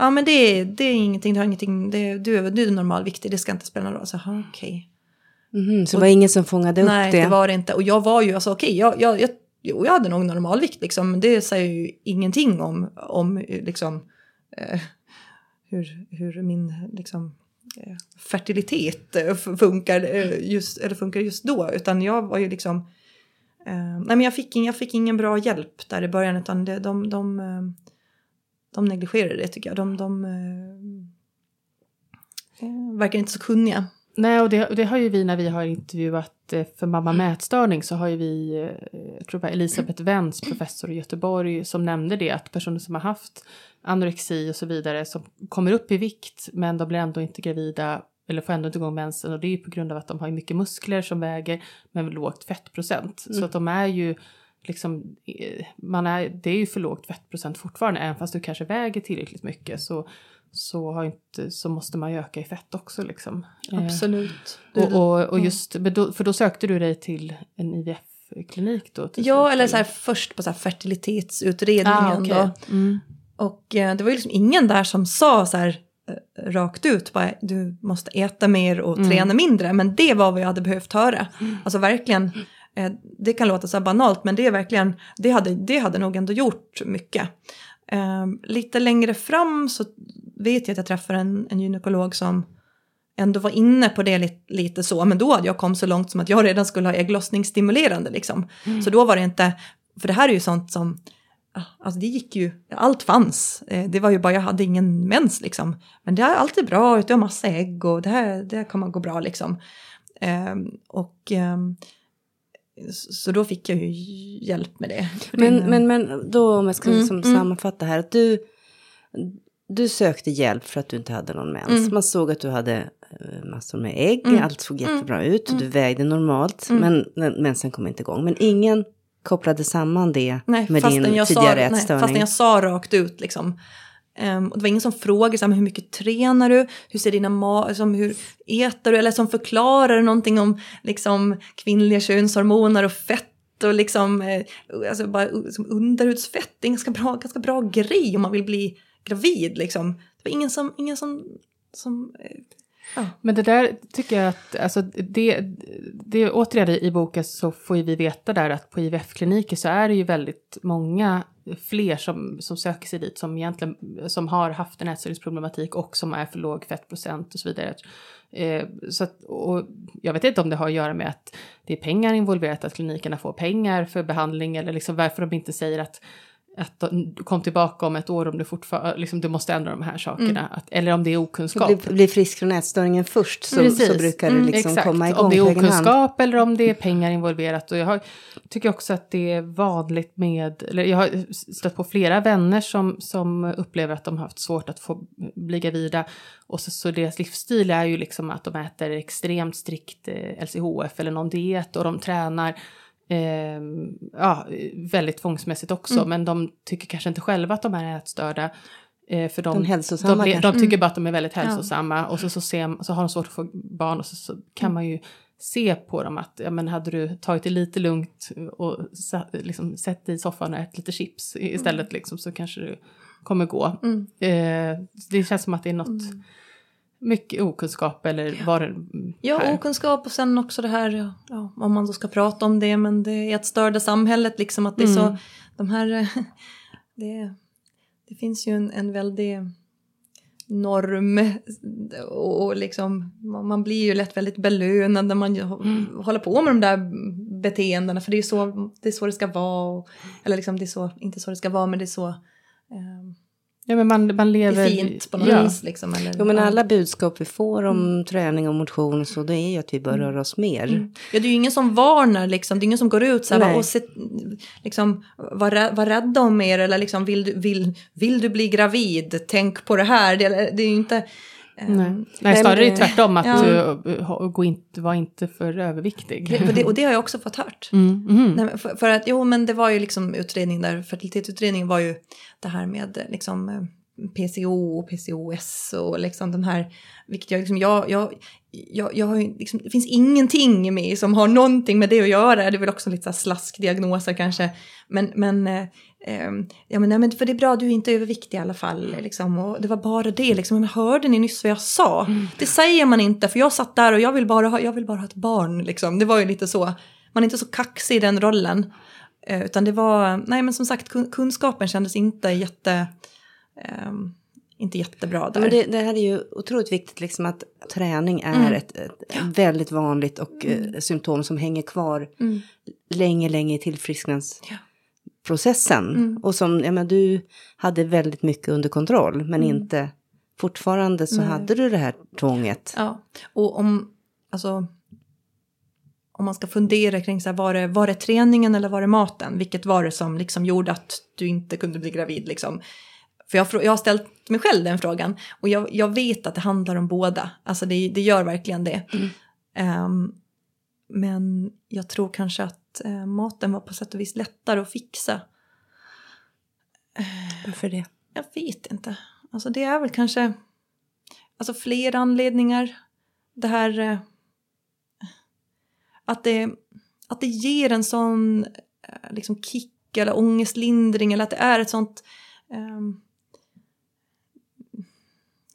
Ja men det är, det är ingenting, det har ingenting, det, du, du är normalviktig, det ska inte spela någon roll. Så okej. Okay. Mm, så det var ingen som fångade upp nej, det? Nej, det var det inte. Och jag var ju, alltså okej, okay, jag, jag, jag, jo, jag hade nog normalvikt liksom. Men det säger ju ingenting om, om liksom, eh, hur, hur min liksom, eh, fertilitet eh, funkar eh, just, eller funkar just då. Utan jag var ju liksom... Eh, nej men jag fick, in, jag fick ingen bra hjälp där i början utan det, de, de, de, negligerade det tycker jag. De, de eh, verkar inte så kunniga. Nej, och det, det, har ju vi när vi har intervjuat för Mamma mätstörning så har ju vi, jag tror det var Elisabeth Wenz, professor i Göteborg, som nämnde det att personer som har haft anorexi och så vidare som kommer upp i vikt men de blir ändå inte gravida eller får ändå inte igång mensen och det är ju på grund av att de har mycket muskler som väger men lågt fettprocent. Mm. Så att de är ju liksom, man är, det är ju för lågt fettprocent fortfarande även fast du kanske väger tillräckligt mycket så, så, har inte, så måste man ju öka i fett också liksom. Eh, Absolut. Eh, och, och, och just, för då sökte du dig till en IVF-klinik då? Ja, eller så här, först på så här fertilitetsutredningen ah, okay. då. Mm. Och eh, det var ju liksom ingen där som sa så här eh, rakt ut bara du måste äta mer och mm. träna mindre. Men det var vad jag hade behövt höra. Mm. Alltså verkligen, det kan låta så här banalt men det är verkligen, det hade, det hade nog ändå gjort mycket. Eh, lite längre fram så vet jag att jag träffade en, en gynekolog som ändå var inne på det lite, lite, så, men då hade jag kommit så långt som att jag redan skulle ha ägglossningsstimulerande liksom. Mm. Så då var det inte, för det här är ju sånt som Alltså det gick ju, allt fanns. Eh, det var ju bara, jag hade ingen mens liksom. Men det är alltid bra, du har massa ägg och det här, det här kommer gå bra liksom. Ehm, och ehm, så då fick jag ju hjälp med det. Men, men, men då om jag ska mm, liksom mm. sammanfatta här. Att du, du sökte hjälp för att du inte hade någon mens. Mm. Man såg att du hade eh, massor med ägg, mm. allt såg jättebra ut. Du mm. vägde normalt, men mensen kom inte igång. Men ingen kopplade samman det nej, med din tidigare sa, ätstörning. Nej, fastän jag sa rakt ut liksom. Um, och det var ingen som frågade så här, hur mycket tränar du, hur ser dina ma liksom, hur äter du, eller som förklarar någonting om liksom, kvinnliga könshormoner och fett och liksom, eh, alltså bara liksom, underhudsfett, det är en ganska bra, ganska bra grej om man vill bli gravid liksom. Det var ingen som, ingen som, som eh, Ja. Men det där tycker jag att, alltså det, det återigen i boken så får vi veta där att på IVF-kliniker så är det ju väldigt många fler som, som söker sig dit som egentligen som har haft en ätstörningsproblematik och som är för låg fettprocent och så vidare. Eh, så att, och jag vet inte om det har att göra med att det är pengar involverat, att klinikerna får pengar för behandling eller liksom varför de inte säger att att du kom tillbaka om ett år om du fortfarande, liksom, du måste ändra de här sakerna. Mm. Att, eller om det är okunskap. Bli, bli frisk från ätstörningen först så, så brukar det liksom mm, komma igång Om det är okunskap eller om det är pengar involverat. Och jag har, tycker också att det är vanligt med, eller jag har stött på flera vänner som, som upplever att de har haft svårt att få bli gravida. Och så, så deras livsstil är ju liksom att de äter extremt strikt eh, LCHF eller någon diet och de tränar eh, ja, väldigt tvångsmässigt också, mm. men de tycker kanske inte själva att de är ätstörda. Eh, för de, de, de, de, tycker bara att de är väldigt hälsosamma ja. och så, så, ser, så har de svårt att få barn och så, så kan mm. man ju se på dem att ja, men hade du tagit det lite lugnt och liksom, sett dig i soffan och ätit lite chips istället mm. liksom, så kanske du kommer gå. Mm. Eh, det känns som att det är något mm. Mycket okunskap eller var det Ja, här? okunskap och sen också det här, ja, om man då ska prata om det, men det är att störda samhället liksom att det är mm. så, de här, det, det finns ju en, en väldig norm och liksom man blir ju lätt väldigt belönad när man mm. håller på med de där beteendena för det är så det, är så det ska vara. eller liksom det är så, inte så det ska vara men det är så um, Ja, men man, man lever... det är fint på något ja. vis. Liksom, eller, Jo, men ja. alla budskap vi får om träning och motion så det är ju att vi bör röra oss mer. Ja, det är ju ingen som varnar, liksom. det är ingen som går ut så här, och se, liksom, var, var rädda om er eller liksom, vill, du, vill, vill du bli gravid, tänk på det här. Det, det är ju inte... eh, Nej. Nej, snarare är det tvärtom, att Ja. uh, ha- gå inte, var inte för överviktig. Och, det, och det har jag också fått hört. Mm, mhm. Nej, för, för att, jo men det var ju liksom utredning där, fertilitetsutredningen var ju det här med eh, liksom eh, PCO och PCOS och liksom de här, vilket jag liksom, jag, jag, jag, jag har ju liksom, det finns ingenting i mig som har någonting med det att göra, det är väl också lite så slaskdiagnoser kanske, men, men eh, eh, ja men, nej, men för det är bra, du är inte överviktig i alla fall, liksom, och det var bara det, liksom, men hörde ni nyss vad jag sa? Det säger man inte, för jag satt där och jag vill bara ha, jag vill bara ha ett barn, liksom, det var ju lite så, man är inte så kaxig i den rollen. Eh, Utan det var, nej men som sagt kun- kunskapen kändes inte jätte, ehm, inte jättebra där. Men det, det här är ju otroligt viktigt liksom att träning är ett, ett väldigt vanligt och eh, symptom som hänger kvar Mm. länge, länge i tillfrisknadsprocessen. Och som, ja men du hade väldigt mycket under kontroll men inte fortfarande så hade du det här tvånget. Ja, och om, alltså, om man ska fundera kring så här, var, det, var det träningen eller var det maten? Vilket var det som liksom gjorde att du inte kunde bli gravid? Liksom? För jag, jag har ställt mig själv den frågan och jag, jag vet att det handlar om båda. Alltså det, det gör verkligen det. Ehm, men jag tror kanske att eh, maten var på sätt och vis lättare att fixa. Varför det? Jag vet inte. Alltså det är väl kanske alltså fler anledningar. Det här eh, att det, att det ger en sån eh, liksom kick eller ångestlindring eller att det är ett sånt ehm,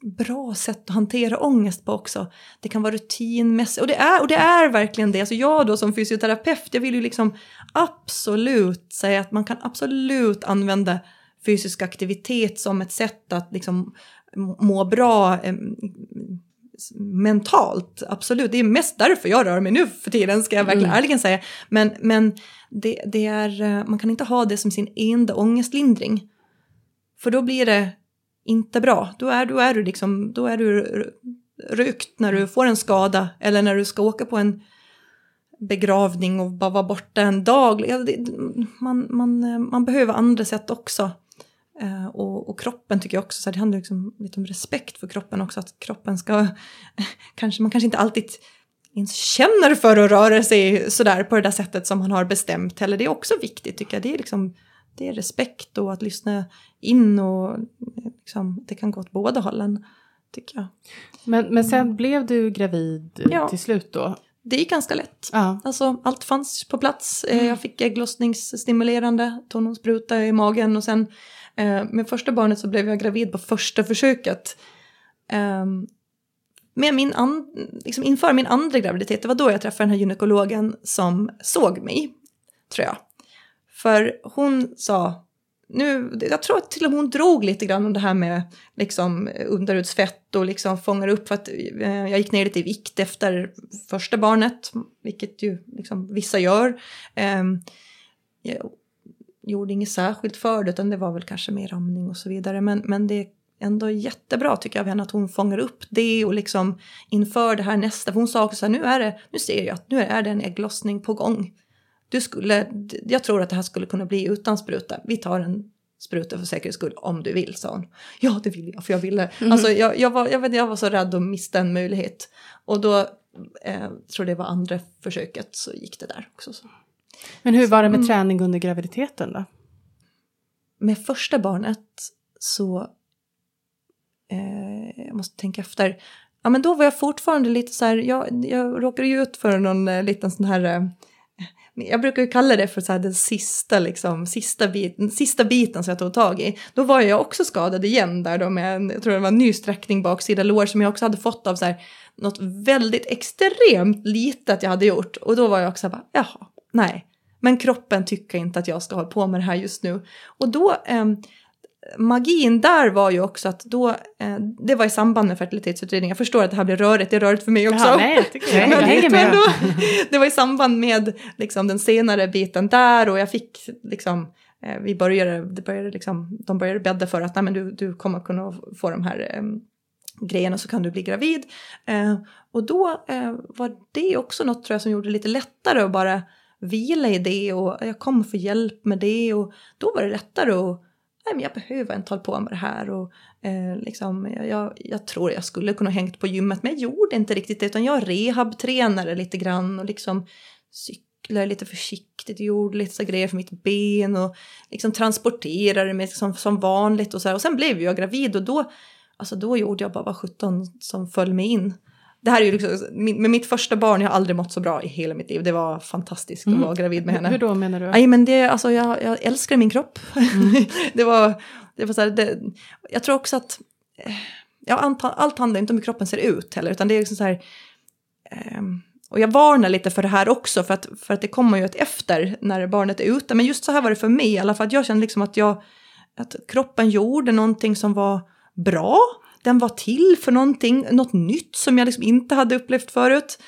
bra sätt att hantera ångest på också. Det kan vara rutinmässigt och det är, och det är verkligen det. Alltså jag då som fysioterapeut, jag vill ju liksom absolut säga att man kan absolut använda fysisk aktivitet som ett sätt att liksom må bra eh, mentalt. Absolut, det är mest därför jag rör mig nu för tiden ska jag verkligen ärligen säga. Men, men det, det är, eh, man kan inte ha det som sin enda ångestlindring. För då blir det inte bra. Då är, då är du liksom, då är du rykt när du får en skada eller när du ska åka på en begravning och bara vara borta en dag. Ja, det, man, man, man behöver andra sätt också. Eh, och, och kroppen tycker jag också, så det handlar liksom lite om respekt för kroppen också, att kroppen ska, kanske, man kanske inte alltid ens känner för att röra sig sådär på det där sättet som man har bestämt heller. Det är också viktigt tycker jag, det är liksom det är respekt och att lyssna in och eh, liksom, det kan gå åt båda hållen, tycker jag. Men, men sen blev du gravid eh, Ja. till slut då? Det gick ganska lätt. Ja. Alltså allt fanns på plats. Eh, Jag fick ägglossningsstimulerande, tog någon spruta i magen och sen eh, med första barnet så blev jag gravid på första försöket. Ehm, med min an- liksom inför min andra graviditet, det var då jag träffade den här gynekologen som såg mig, tror jag. För hon sa, nu, jag tror att till och med hon drog lite grann om det här med liksom underhudsfett och liksom fångar upp för att eh, jag gick ner lite i vikt efter första barnet, vilket ju liksom vissa gör. Ehm, jag gjorde inget särskilt för det, utan det var väl kanske mer amning och så vidare. Men, men det är ändå jättebra tycker jag av henne att hon fångar upp det och liksom inför det här nästa. För hon sa också så här, nu är det, nu ser jag att nu är det en ägglossning på gång. Du skulle, jag tror att det här skulle kunna bli utan spruta. Vi tar en spruta för säkerhets skull om du vill, sa hon. Ja, det vill jag, för jag ville. Alltså, jag, jag, var, jag, vet, jag var så rädd att mista en möjlighet. Och då, eh, tror det var andra försöket, så gick det där också. Så. Men hur var det med träning under graviditeten då? Med första barnet så, eh, jag måste tänka efter, ja men då var jag fortfarande lite så här, jag, jag råkade ju ut för någon eh, liten sån här, eh, jag brukar ju kalla det för så här den sista, liksom, sista, biten, sista biten som jag tog tag i. Då var jag också skadad igen där då med en, jag tror det var en ny sträckning baksida lår som jag också hade fått av så här, något väldigt extremt litet jag hade gjort. Och då var jag också bara, jaha, nej. Men kroppen tycker inte att jag ska hålla på med det här just nu. Och då, eh, magin där var ju också att då, eh, det var i samband med fertilitetsutredningen. Jag förstår att det här blir rörigt, det är rörigt för mig också. Jaha, nej, jag jag, hänger med. då, det var i samband med liksom, den senare biten där och jag fick liksom, eh, vi började, det började liksom, de började bädda för att nej, men du, du kommer kunna få de här eh, grejerna så kan du bli gravid. Eh, och då eh, var det också något tror jag som gjorde det lite lättare att bara vila i det och jag kommer få hjälp med det och då var det lättare att nej men jag behöver inte hålla på med det här och eh, liksom jag, jag tror jag skulle kunna hängt på gymmet men jag gjorde inte riktigt det utan jag rehabtränade lite grann och liksom cyklade lite försiktigt, gjorde lite så grejer för mitt ben och liksom transporterade mig som, som vanligt och så här. och sen blev jag gravid och då Alltså då gjorde jag bara vad 17 som föll mig in. Det här är ju liksom, med mitt första barn, jag har aldrig mått så bra i hela mitt liv. Det var fantastiskt mm. att vara gravid med henne. Hur då menar du? Nej men det, alltså jag, jag älskar min kropp. Mm. det var, det var så här, det, jag tror också att, eh, ja, allt handlar inte om hur kroppen ser ut heller, utan det är liksom så här, um, och jag varnar lite för det här också, för att, för att det kommer ju ett efter när barnet är ute. Men just så här var det för mig i alla fall, att jag kände liksom att, jag, att kroppen gjorde någonting som var bra. Den var till för någonting, något nytt som jag liksom inte hade upplevt förut.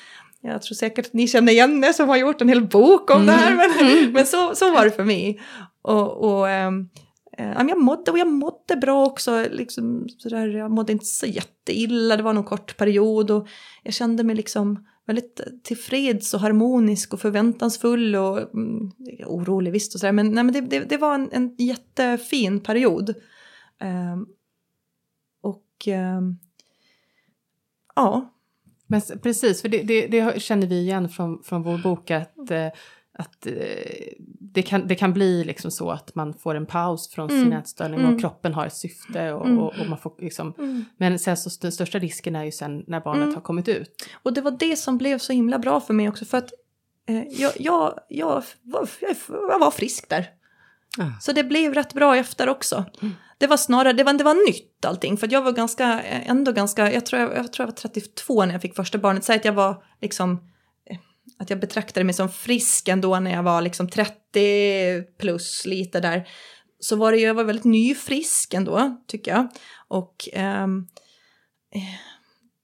Jag tror säkert att ni känner igen det som har gjort en hel bok om mm. det här, men, mm. men så, så var det för mig. Och, och ähm, jag mådde, och jag mådde bra också, liksom, sådär, jag mådde inte så jätteilla, det var någon kort period och jag kände mig liksom väldigt tillfreds och harmonisk och förväntansfull och mm, orolig visst och sådär, men, nej, men det, det, det var en, en jättefin period. Um, ja. Men, precis, för det, det, det, känner vi igen från, från vår bok att, eh, att eh, det, kan, det kan bli liksom så att man får en paus från mm. sin ätstörning mm. och kroppen har ett syfte och, mm. och, och man får liksom, mm. men sen så den största risken är ju sen när barnet mm. har kommit ut. Och det var det som blev så himla bra för mig också för att eh, jag, jag, jag, var, jag var frisk där. Ah. Så det blev rätt bra efter också. Mm det var snarare, det var, det var nytt allting. För jag var ganska, ändå ganska, jag tror jag, jag tror jag var 32 när jag fick första barnet. Säg att jag var liksom, eh, att jag betraktade mig som frisk ändå när jag var liksom 30 plus lite där. Så var det, jag var väldigt nyfrisk ändå, tycker jag. Och um,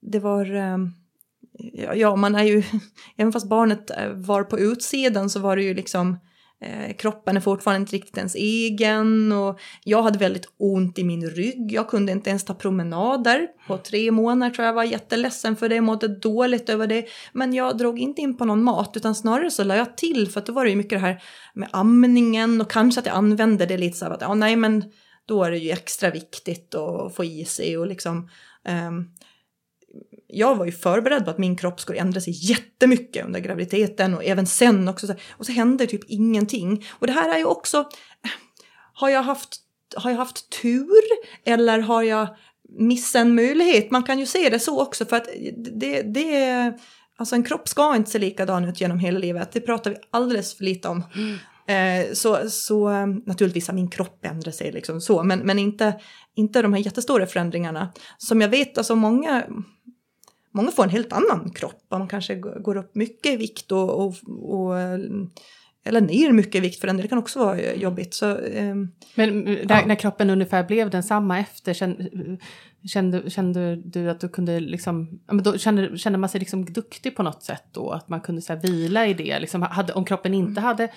det var... Um, ja, man är ju... Även fast barnet var på utsidan så var det ju liksom Eh, kroppen är fortfarande inte riktigt ens egen och jag hade väldigt ont i min rygg. Jag kunde inte ens ta promenader på tre månader tror jag var jätteledsen för det, mådde dåligt över det. Men jag drog inte in på någon mat utan snarare så la jag till för att då var det ju mycket det här med amningen och kanske att jag använde det lite så här att ja nej men då är det ju extra viktigt att få i sig och liksom um, jag var ju förberedd på att min kropp skulle ändra sig jättemycket under graviditeten och även sen också. Och så hände typ ingenting. Och det här är ju också, eh, har jag haft, har jag haft tur eller har jag missat en möjlighet? Man kan ju se det så också för att det, det är, alltså en kropp ska inte se likadan ut genom hela livet. Det pratar vi alldeles för lite om. Mm. Eh, så, så eh, naturligtvis har min kropp ändrat sig liksom så, men, men inte, inte de här jättestora förändringarna. Som jag vet, alltså många, många får en helt annan kropp. Man kanske går upp mycket i vikt och, och, och eller ner mycket i vikt för den, det kan också vara jobbigt. Så, eh, Men när, ja. när, kroppen ungefär blev densamma efter, kände, kände, kände du att du kunde liksom, då kände, kände man sig liksom duktig på något sätt då? Att man kunde så vila i det? Liksom, hade, om kroppen inte hade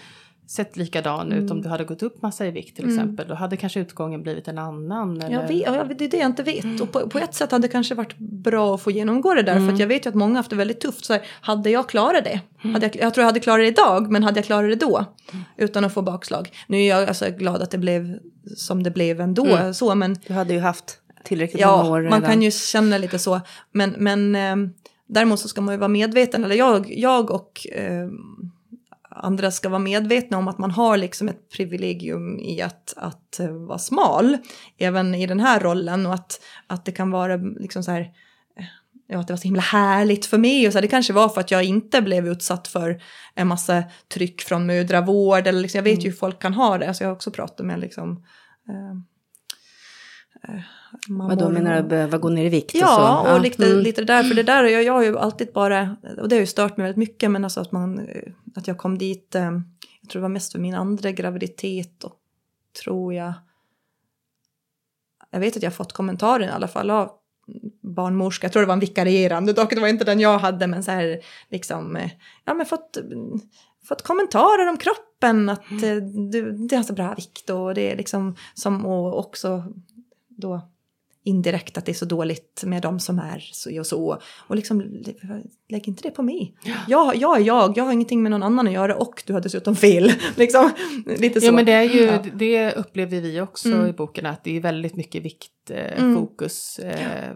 sett likadan ut om mm. du hade gått upp massa i vikt till mm. exempel. Då hade kanske utgången blivit en annan. Eller? Jag vet, ja, det är det jag inte vet. Mm. Och på, på, ett sätt hade det kanske varit bra att få genomgå det där. Mm. För att jag vet ju att många haft det väldigt tufft. Så här, hade jag klarat det? Mm. Hade jag, jag, tror jag hade klarat det idag, men hade jag klarat det då? Mm. Utan att få bakslag. Nu är jag alltså glad att det blev som det blev ändå. Så, men, du hade ju haft tillräckligt ja, många år redan. man kan ju känna lite så. Men, men eh, däremot så ska man ju vara medveten, eller jag, jag och eh, andra ska vara medvetna om att man har liksom ett privilegium i att, att uh, vara smal, även i den här rollen och att, att det kan vara liksom så här, eh, ja, att det var så himla härligt för mig och så här, det kanske var för att jag inte blev utsatt för en massa tryck från mödravård eller liksom, jag vet mm. ju hur folk kan ha det, alltså jag har också pratat med liksom uh, uh, Vadå menar du, behöva gå ner i vikt? Ja, och, så? ja. och lite, mm. lite där, för det där, jag, jag har ju alltid bara, och det har ju stört mig väldigt mycket, men alltså att, man, att jag kom dit, eh, jag tror det var mest för min andra graviditet och tror jag, jag vet att jag har fått kommentarer i alla fall av barnmorska, jag tror det var en vikarierande, dock det var inte den jag hade, men så här liksom, eh, ja men fått fått kommentarer om kroppen, att eh, du, du har så bra vikt och det är liksom som och också då indirekt att det är så dåligt med de som är så och så. Och liksom, lägg inte det på mig. Jag, jag är jag, jag har ingenting med någon annan att göra och du har dessutom fel. liksom, lite så. Ja men det är ju, ja. det upplevde vi också mm. i boken, att det är väldigt mycket viktfokus eh, mm.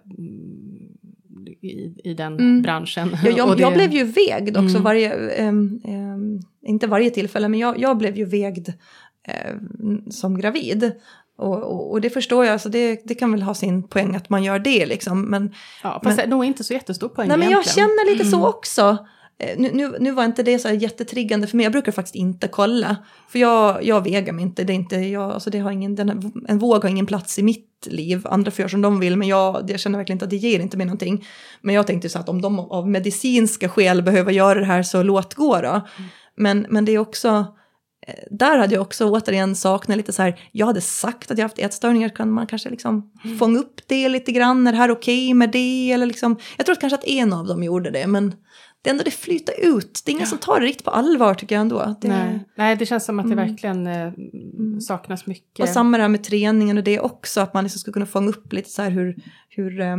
eh, i, i den mm. branschen. Ja, jag, det... jag, blev ju vägd också mm. varje, um, inte varje tillfälle, men jag, jag blev ju vägd uh, som gravid. Och, och, och, det förstår jag, alltså det, det kan väl ha sin poäng att man gör det liksom. Men, ja, fast men, det är nog inte så jättestor poäng Nej, men jag känner lite så mm. också. Eh, nu, nu, nu, var inte det så jättetriggande för mig, jag brukar faktiskt inte kolla. För jag, jag väger mig inte, det, är inte jag, alltså det har ingen, den, en våg har ingen plats i mitt liv. Andra får göra som de vill, men jag, jag känner verkligen inte att det ger inte mig någonting. Men jag tänkte så att om de av medicinska skäl behöver göra det här så låt gå då. Mm. Men, men det är också där hade jag också återigen saknat lite så här, jag hade sagt att jag haft ätstörningar, kan man kanske liksom mm. fånga upp det lite grann, är det här okej okay med det? Eller liksom, jag tror att kanske att en av dem gjorde det, men det ändå det flyter ut, det är ingen ja. som tar det riktigt på allvar tycker jag ändå. Det, nej. nej, det känns som att det mm. verkligen eh, mm. saknas mycket. Och samma där med träningen och det också, att man liksom skulle kunna fånga upp lite så här hur, hur, eh,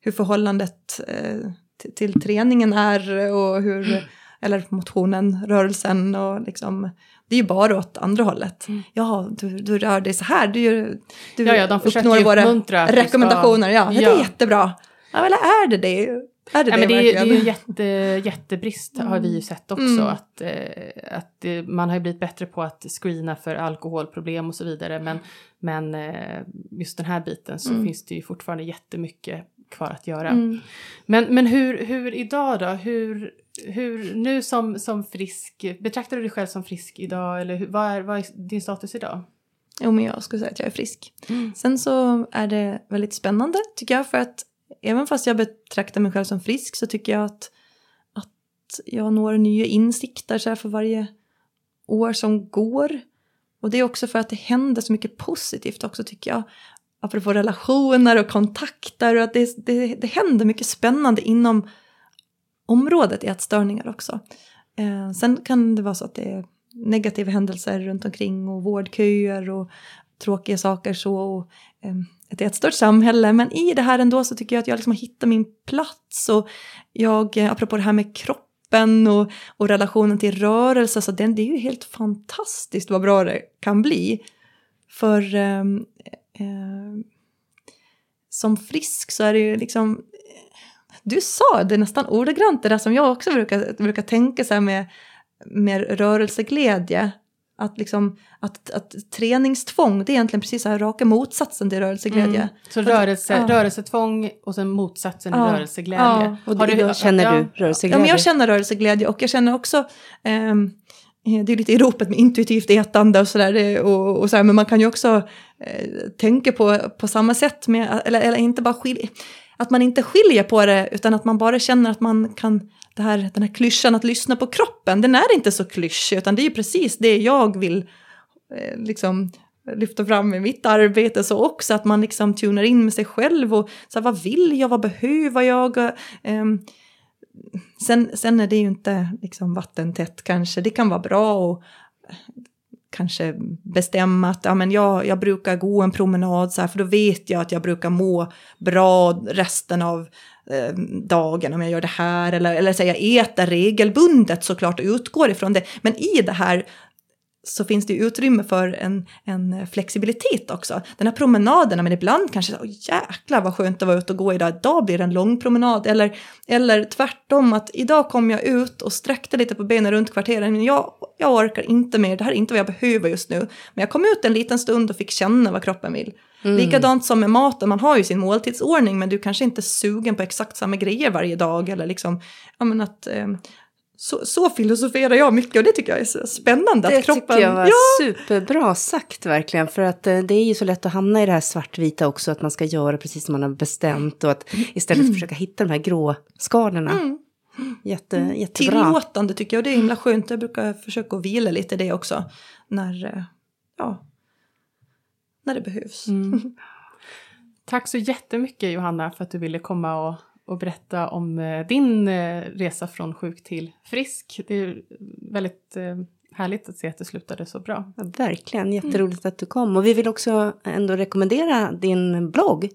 hur förhållandet eh, till, till, träningen är och hur, eller motionen, rörelsen och liksom det är ju bara åt andra hållet. Mm. Ja, du, du rör dig så här, du, du ja, ja, de uppnår våra rekommendationer. Ska... Ja, ja, det är jättebra. Ja, eller är det det? Är det, ja, det, men det, är, det är ju jätte, jättebrist mm. har vi ju sett också. Mm. Att, eh, att eh, man har ju blivit bättre på att screena för alkoholproblem och så vidare. Men, men eh, just den här biten så mm. finns det ju fortfarande jättemycket kvar att göra. Mm. Men, men hur, hur idag då? Hur, hur, nu som, som frisk, betraktar du dig själv som frisk idag eller hur, vad, är, vad är din status idag? Jo men jag skulle säga att jag är frisk. Mm. Sen så är det väldigt spännande tycker jag för att även fast jag betraktar mig själv som frisk så tycker jag att, att jag når nya insikter så här för varje år som går. Och det är också för att det händer så mycket positivt också tycker jag. Apropå relationer och kontakter och att det, det, det händer mycket spännande inom området ätstörningar också. Eh, sen kan det vara så att det är negativa händelser runt omkring och vårdköer och tråkiga saker så. Och, eh, ett ätstört samhälle, men i det här ändå så tycker jag att jag liksom har hittat min plats och jag, eh, apropå det här med kroppen och, och relationen till rörelse, så den, det är ju helt fantastiskt vad bra det kan bli. För eh, eh, som frisk så är det ju liksom du sa det nästan ordagrant, det där som jag också brukar, brukar tänka så här med, med rörelseglädje. Att, liksom, att, att träningstvång, det är egentligen precis så här raka motsatsen till rörelseglädje. Mm. Så rörelse, ja. rörelsetvång och sen motsatsen ja. rörelseglädje. Ja. Och Har du, känner du rörelseglädje? Ja, men jag känner rörelseglädje och jag känner också um, Eh, det är lite i ropet med intuitivt ätande och sådär. Och, och så här, men man kan ju också eh, tänka på, på samma sätt, med, eller, eller inte bara skilja att man inte skiljer på det utan att man bara känner att man kan, det här, den här klyschan att lyssna på kroppen, den är inte så klyschig utan det är ju precis det jag vill eh, liksom lyfta fram i mitt arbete så också att man liksom tunar in med sig själv och så här, vad vill jag, vad behöver jag? Eh, sen, sen är det ju inte liksom vattentätt kanske, det kan vara bra att kanske bestämma att ja, men jag, jag brukar gå en promenad så här, för då vet jag att jag brukar må bra resten av eh, dagen om jag gör det här. Eller, eller så jag äter regelbundet såklart och utgår ifrån det. Men i det här så finns det utrymme för en, en flexibilitet också. Den här promenaden, men ibland kanske, oh, jäklar vad skönt att vara ute och gå idag, idag blir det en lång promenad. Eller, eller tvärtom, att idag kom jag ut och sträckte lite på benen runt kvarteren, men jag, jag orkar inte mer, det här är inte vad jag behöver just nu. Men jag kom ut en liten stund och fick känna vad kroppen vill. Mm. Likadant som med maten, man har ju sin måltidsordning men du kanske inte är sugen på exakt samma grejer varje dag. Eller liksom, ja men att, eh, så, så filosoferar jag mycket och det tycker jag är så spännande. Det att kroppen, tycker jag var ja. superbra sagt verkligen. För att eh, det är ju så lätt att hamna i det här svartvita också. Att man ska göra precis som man har bestämt. Och att istället mm. försöka hitta de här grå skalorna. Mm. Jätte, mm. jättebra. Tillåtande tycker jag. Det är himla skönt. Jag brukar försöka vila lite i det också. När, eh, ja, när det behövs. Mm. Tack så jättemycket Johanna för att du ville komma och och berätta om eh, din eh, resa från sjuk till frisk. Det är väldigt eh, härligt att se att det slutade så bra. Ja, verkligen, jätteroligt att du kom. Och vi vill också ändå rekommendera din blogg,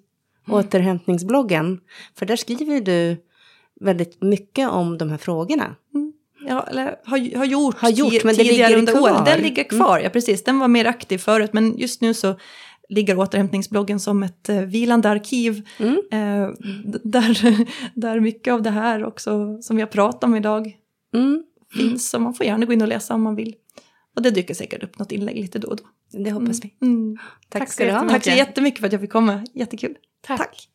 Mm. återhämtningsbloggen. För där skriver du väldigt mycket om de här frågorna. Ja, eller har, har gjort, Har gjort, men tidigare under året. Den ligger kvar, ja precis. Den var mer aktiv förut, men just nu så ligger återhämtningsbloggen som ett eh, vilande arkiv. Mm. Eh, där, där mycket av det här också, som vi har pratat om idag, Mm, finns. Så man får gärna gå in och läsa om man vill. Och det dyker säkert upp något inlägg lite då och då. det hoppas vi. Mm. Tack, Tack så ska du ha. jättemycket. Tack så jättemycket för att jag fick komma, jättekul. Tack. Tack.